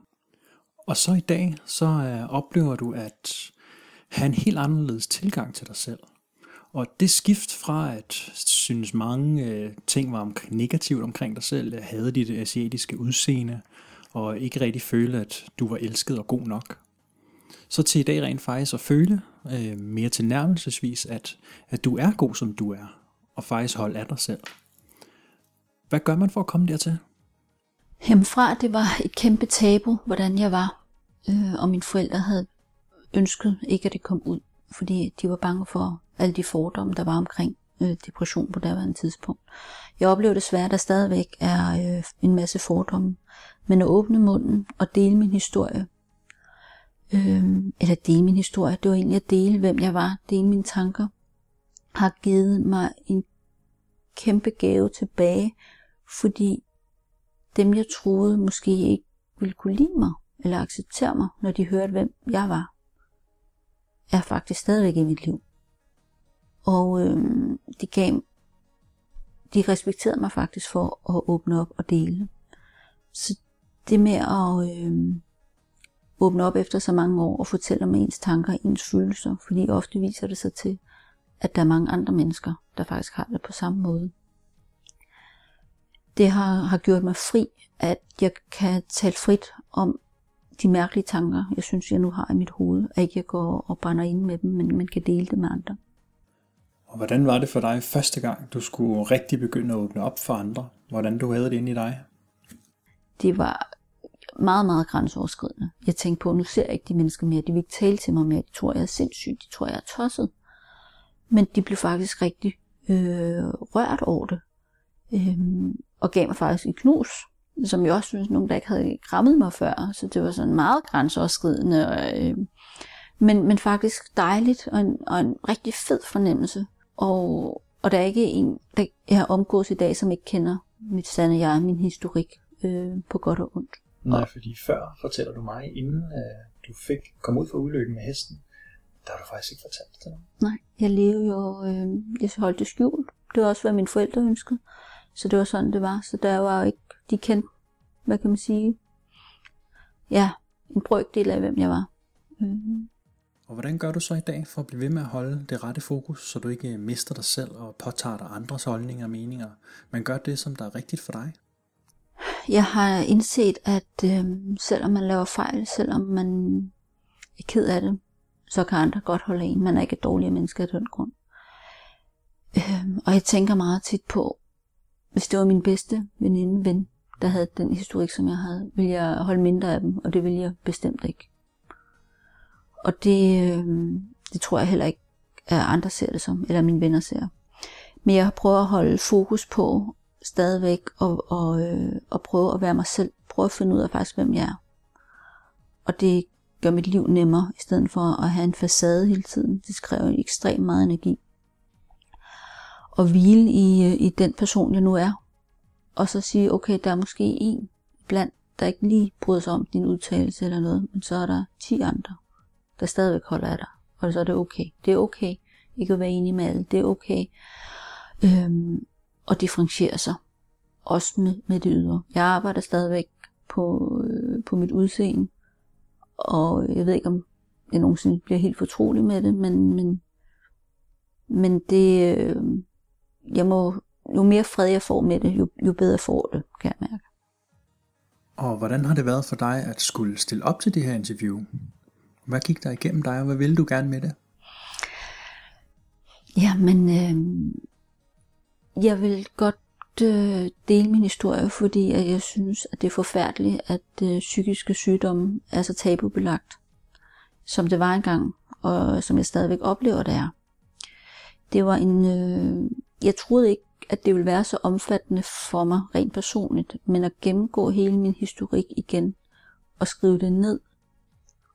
Og så i dag, så øh, oplever du at have en helt anderledes tilgang til dig selv. Og det skift fra at synes mange øh, ting var negativt omkring dig selv, øh, havde dit øh, asiatiske udseende, og ikke rigtig føle, at du var elsket og god nok, så til i dag rent faktisk at føle øh, mere tilnærmelsesvis, at, at du er god, som du er, og faktisk holde af dig selv. Hvad gør man for at komme dertil? Hjemmefra, det var et kæmpe tabu, hvordan jeg var. Øh, og mine forældre havde ønsket ikke, at det kom ud, fordi de var bange for alle de fordomme, der var omkring øh, depression på daværende tidspunkt. Jeg oplever desværre, at der stadigvæk er øh, en masse fordomme, men at åbne munden og dele min historie, øh, eller dele min historie, det var egentlig at dele, hvem jeg var, dele mine tanker, har givet mig en kæmpe gave tilbage, fordi dem jeg troede måske ikke ville kunne lide mig, eller acceptere mig, når de hørte, hvem jeg var, er faktisk stadigvæk i mit liv. Og øh, de gav, de respekterede mig faktisk for at åbne op og dele. Så det med at øh, åbne op efter så mange år og fortælle om ens tanker, ens følelser, fordi ofte viser det sig til, at der er mange andre mennesker, der faktisk har det på samme måde. Det har, har gjort mig fri, at jeg kan tale frit om de mærkelige tanker, jeg synes, jeg nu har i mit hoved, at ikke jeg går og brænder ind med dem, men man kan dele det med andre. Og hvordan var det for dig første gang, du skulle rigtig begynde at åbne op for andre? Hvordan du havde det inde i dig? Det var meget, meget grænseoverskridende. Jeg tænkte på, nu ser jeg ikke de mennesker mere. De vil ikke tale til mig mere. De tror, jeg er sindssyg. De tror, jeg er tosset. Men de blev faktisk rigtig øh, rørt over det. Øh, og gav mig faktisk et knus, som jeg også synes, nogen der ikke havde krammet mig før. Så det var sådan meget grænseoverskridende. Øh, men, men faktisk dejligt og en, og en rigtig fed fornemmelse. Og, og der er ikke en, der jeg omgås i dag, som ikke kender mit sande jeg, min historik øh, på godt og ondt. Nej, fordi før fortæller du mig, inden øh, du fik kom ud fra ulykken med hesten, der har du faktisk ikke fortalt det til nogen. Nej, jeg levede jo, øh, jeg holdt det skjult. Det var også, hvad mine forældre ønskede. Så det var sådan, det var. Så der var ikke, de kendte, hvad kan man sige, ja, en brøkdel af, hvem jeg var. Mm. Og hvordan gør du så i dag for at blive ved med at holde det rette fokus, så du ikke mister dig selv og påtager dig andres holdninger og meninger, men gør det, som der er rigtigt for dig? Jeg har indset, at øh, selvom man laver fejl, selvom man er ked af det, så kan andre godt holde en. Man er ikke et dårligere menneske af den grund. Øh, og jeg tænker meget tit på, hvis det var min bedste veninde, ven, der havde den historik, som jeg havde, ville jeg holde mindre af dem, og det ville jeg bestemt ikke. Og det, øh, det tror jeg heller ikke, at andre ser det som, eller mine venner ser. Men jeg prøver at holde fokus på stadigvæk og, og, øh, og prøve at være mig selv. Prøve at finde ud af faktisk, hvem jeg er. Og det gør mit liv nemmere, i stedet for at have en facade hele tiden. Det kræver ekstremt meget energi. Og hvile i, øh, i den person, jeg nu er. Og så sige, okay, der er måske en blandt, der ikke lige bryder sig om din udtalelse eller noget, men så er der 10 andre, der stadigvæk holder af dig. Og så er det okay. Det er okay ikke at være enig med alle. Det er okay. Øhm, og differentiere sig. Også med, med det ydre. Jeg arbejder stadigvæk på, øh, på mit udseende. Og jeg ved ikke, om jeg nogensinde bliver helt fortrolig med det, men, men, men det, øh, jeg må, jo mere fred jeg får med det, jo, jo bedre får det, kan jeg mærke. Og hvordan har det været for dig at skulle stille op til det her interview? Hvad gik der igennem dig, og hvad ville du gerne med det? Jamen, øh, jeg vil godt øh, dele min historie, fordi at jeg synes, at det er forfærdeligt, at øh, psykiske sygdomme er så tabubelagt, som det var engang, og som jeg stadigvæk oplever, det er. Det var en... Øh, jeg troede ikke, at det ville være så omfattende for mig rent personligt, men at gennemgå hele min historik igen og skrive det ned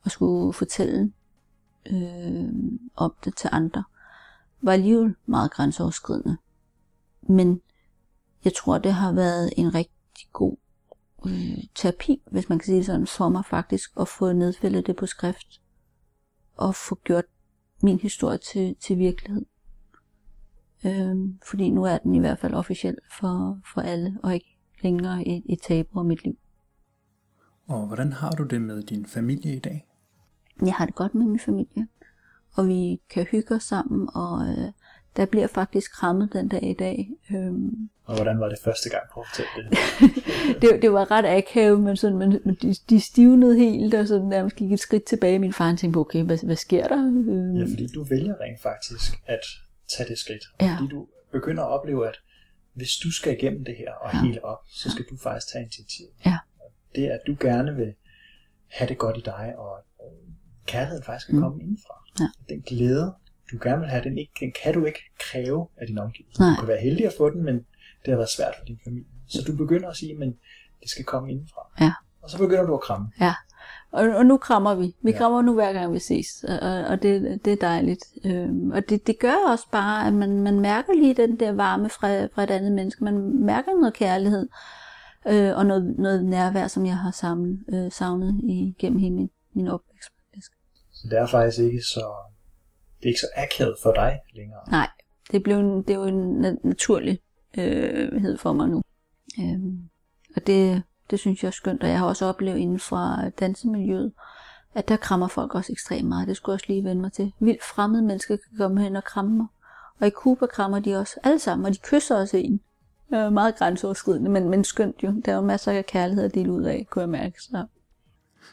og skulle fortælle øh, om det til andre, var alligevel meget grænseoverskridende. Men jeg tror, det har været en rigtig god øh, terapi, hvis man kan sige det sådan, for mig faktisk at få nedfældet det på skrift og få gjort min historie til, til virkelighed. Øh, fordi nu er den i hvert fald officiel for, for alle, og ikke længere et, et tabu af mit liv. Og hvordan har du det med din familie i dag? Jeg har det godt med min familie, og vi kan hygge os sammen, og øh, der bliver faktisk krammet den dag i dag. Øhm. Og hvordan var det første gang på at det? *laughs* det? Det var ret akavet, men, sådan, men, men de, de stivnede helt, og sådan nærmest gik et skridt tilbage. Min far tænkte okay, hvad, hvad sker der? Øhm. Ja, fordi du vælger rent faktisk at tage det skridt. Ja. Fordi du begynder at opleve, at hvis du skal igennem det her og ja. hele op, så skal du faktisk tage initiativ. Ja. Det at du gerne vil have det godt i dig og kærligheden faktisk kan komme indenfra. Ja. Den glæde, du gerne vil have, den, ikke, den kan du ikke kræve af din omgivelser. Nej. Du kan være heldig at få den, men det har været svært for din familie. Så du begynder at sige, men det skal komme indenfra. Ja. Og så begynder du at kramme. Ja, og, og nu krammer vi. Vi Ja. krammer nu hver gang vi ses, og, og det, det er dejligt. Øhm, og det, det gør også bare, at man, man mærker lige den der varme fra, fra et andet menneske. Man mærker noget kærlighed øh, og noget, noget nærvær, som jeg har savnet, øh, savnet igennem hele min, min opvækst. Så det er faktisk ikke så, det er ikke så akavet for dig længere. Nej, det, blev en, det er jo en naturlig øh, for mig nu. Øh, og det, det synes jeg er skønt, og jeg har også oplevet inden for dansemiljøet, at der krammer folk også ekstremt meget. Det skulle jeg også lige vende mig til. Vildt fremmede mennesker kan komme hen og kramme mig. Og i Cuba krammer de også alle sammen, og de kysser også en. Øh, meget grænseoverskridende, men, men skønt jo. Der er jo masser af kærlighed at dele ud af, kunne jeg mærke. Så.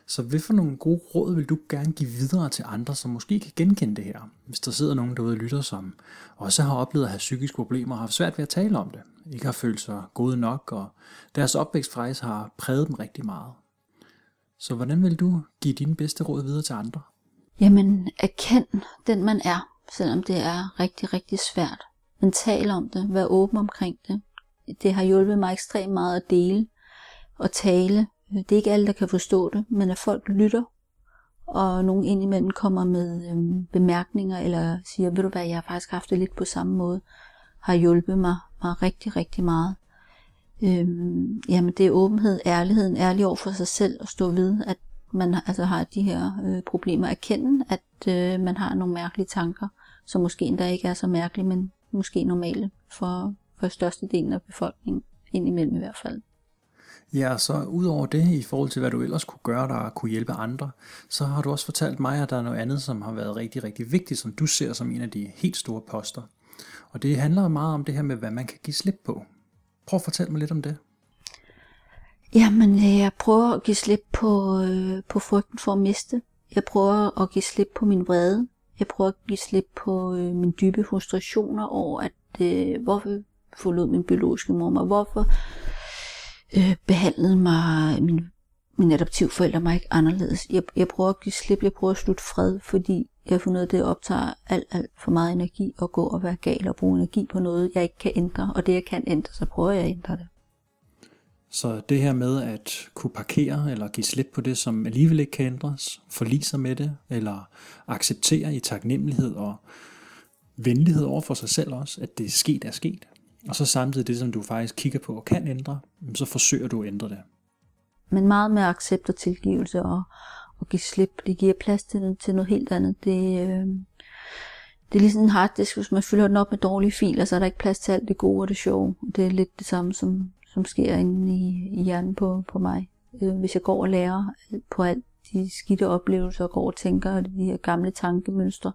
Så hvad for nogle gode råd vil du gerne give videre til andre, som måske kan genkende det her? Hvis der sidder nogen derude og lytter, som også har oplevet at have psykiske problemer og har haft svært ved at tale om det, ikke har følt sig gode nok, og deres opvækst faktisk har præget dem rigtig meget. Så hvordan vil du give dine bedste råd videre til andre? Jamen, erkend den man er, selvom det er rigtig, rigtig svært. Men tal om det, vær åben omkring det. Det har hjulpet mig ekstremt meget at dele og tale. Øh, det er ikke alle, der kan forstå det, men at folk lytter, og nogen indimellem kommer med øhm, bemærkninger, eller siger, ved du hvad, jeg har faktisk haft det lidt på samme måde, har hjulpet mig, mig rigtig, rigtig meget. Øhm, jamen det er åbenhed, ærligheden, ærlig over for sig selv, og stå ved, at man altså har de her øh, problemer. Erkende, at øh, man har nogle mærkelige tanker, som måske endda ikke er så mærkelige, men måske normale for, for størstedelen af befolkningen, indimellem i hvert fald. Ja, så udover det, i forhold til hvad du ellers kunne gøre, der kunne hjælpe andre, så har du også fortalt mig, at der er noget andet, som har været rigtig, rigtig vigtigt, som du ser som en af de helt store poster. Og det handler meget om det her med, hvad man kan give slip på. Prøv at fortælle mig lidt om det. Jamen, øh, jeg prøver at give slip på, øh, på frygten for at miste. Jeg prøver at give slip på min vrede. Jeg prøver at give slip på øh, mine dybe frustrationer over, at øh, hvorfor forlod min biologiske mor mig? Hvorfor øh, behandlede mig min, min adoptivforældre mig ikke anderledes? Jeg, jeg prøver at give slip, jeg prøver at slutte fred, fordi jeg har fundet ud af, at det optager alt, alt for meget energi at gå og være gal og bruge energi på noget, jeg ikke kan ændre. Og det, jeg kan ændre, så prøver jeg at ændre det. Så det her med at kunne parkere eller give slip på det, som alligevel ikke kan ændres, forlige sig med det, eller acceptere i taknemmelighed og venlighed over for sig selv også, at det er sket er sket. Og så samtidig det, som du faktisk kigger på og kan ændre, så forsøger du at ændre det. men meget med accept og tilgivelse og, og give slip. Det giver plads til, til noget helt andet. Det, øh, det er ligesom en harddisk, hvis man fylder den op med dårlige filer, så er der ikke plads til alt det gode og det sjove. Det er lidt det samme, som, som sker inde i, i hjernen på, på mig. Øh, hvis jeg går og lærer på alt de skidte oplevelser, og går og tænker de her gamle tankemønstre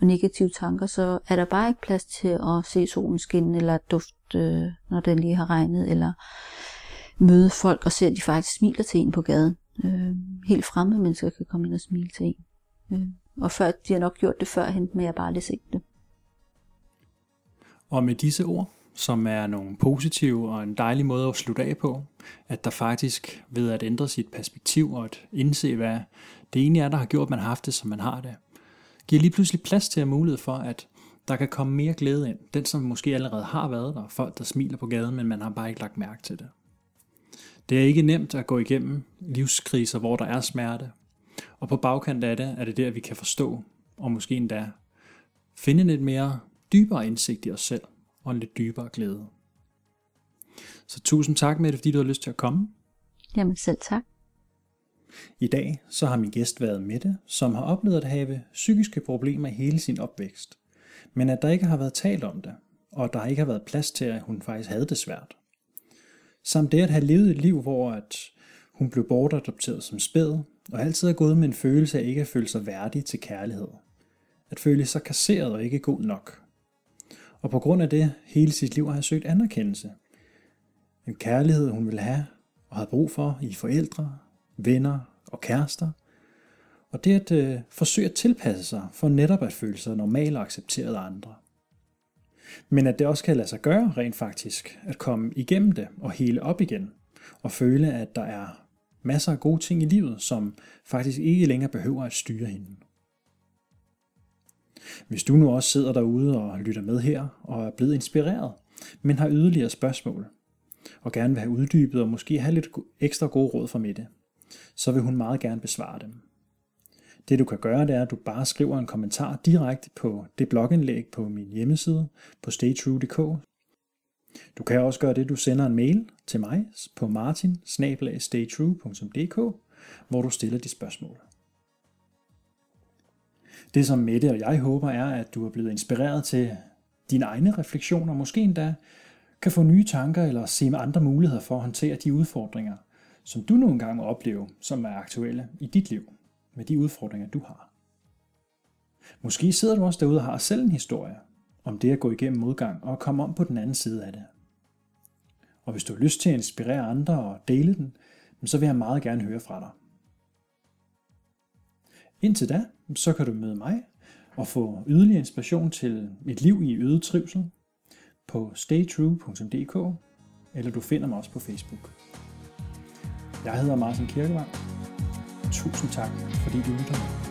og negative tanker, så er der bare ikke plads til at se solen skinne, eller duft, øh, når den lige har regnet, eller møde folk og se, at de faktisk smiler til en på gaden. Øh, helt fremmede mennesker kan komme ind og smile til en. Øh, og før, de har nok gjort det førhen, men jeg har bare lige set det. Og med disse ord, som er nogle positive og en dejlig måde at slutte af på, at der faktisk ved at ændre sit perspektiv og at indse, hvad det egentlig er, der har gjort, at man har haft det, som man har det, giver lige pludselig plads til at mulighed for, at der kan komme mere glæde ind. Den, som måske allerede har været der, folk, der smiler på gaden, men man har bare ikke lagt mærke til det. Det er ikke nemt at gå igennem livskriser, hvor der er smerte, og på bagkant af det er det der, vi kan forstå, og måske endda finde en lidt mere dybere indsigt i os selv, og en lidt dybere glæde. Så tusind tak med det, fordi du har lyst til at komme. Jamen selv tak. I dag så har min gæst været Mette, som har oplevet at have psykiske problemer hele sin opvækst, men at der ikke har været talt om det, og at der ikke har været plads til, at hun faktisk havde det svært. Samt det at have levet et liv, hvor at hun blev bortadopteret som spæd, og altid er gået med en følelse af ikke at føle sig værdig til kærlighed. At føle sig kasseret og ikke god nok. Og på grund af det, hele sit liv har jeg søgt anerkendelse. En kærlighed, hun ville have og havde brug for i forældre, venner og kærester. Og det at øh, forsøge at tilpasse sig for netop at føle sig normal og accepteret af andre. Men at det også kan lade sig gøre rent faktisk, at komme igennem det og hele op igen, og føle, at der er masser af gode ting i livet, som faktisk ikke længere behøver at styre hende. Hvis du nu også sidder derude og lytter med her og er blevet inspireret, men har yderligere spørgsmål, og gerne vil have uddybet og måske have lidt ekstra gode råd fra Mette, så vil hun meget gerne besvare dem. Det du kan gøre, det er, at du bare skriver en kommentar direkte på det blogindlæg på min hjemmeside på staytrue.dk. Du kan også gøre det, du sender en mail til mig på martin hvor du stiller de spørgsmål. Det som Mette og jeg håber er, at du er blevet inspireret til dine egne refleksioner, måske endda kan få nye tanker eller se med andre muligheder for at håndtere de udfordringer, som du nogle gange oplever, som er aktuelle i dit liv, med de udfordringer, du har. Måske sidder du også derude og har selv en historie om det at gå igennem modgang og komme om på den anden side af det. Og hvis du har lyst til at inspirere andre og dele den, så vil jeg meget gerne høre fra dig. Indtil da, så kan du møde mig og få yderligere inspiration til et liv i øget trivsel på staytrue.dk eller du finder mig også på Facebook. Jeg hedder Martin Kirkevang. Tusind tak, fordi du lytter med.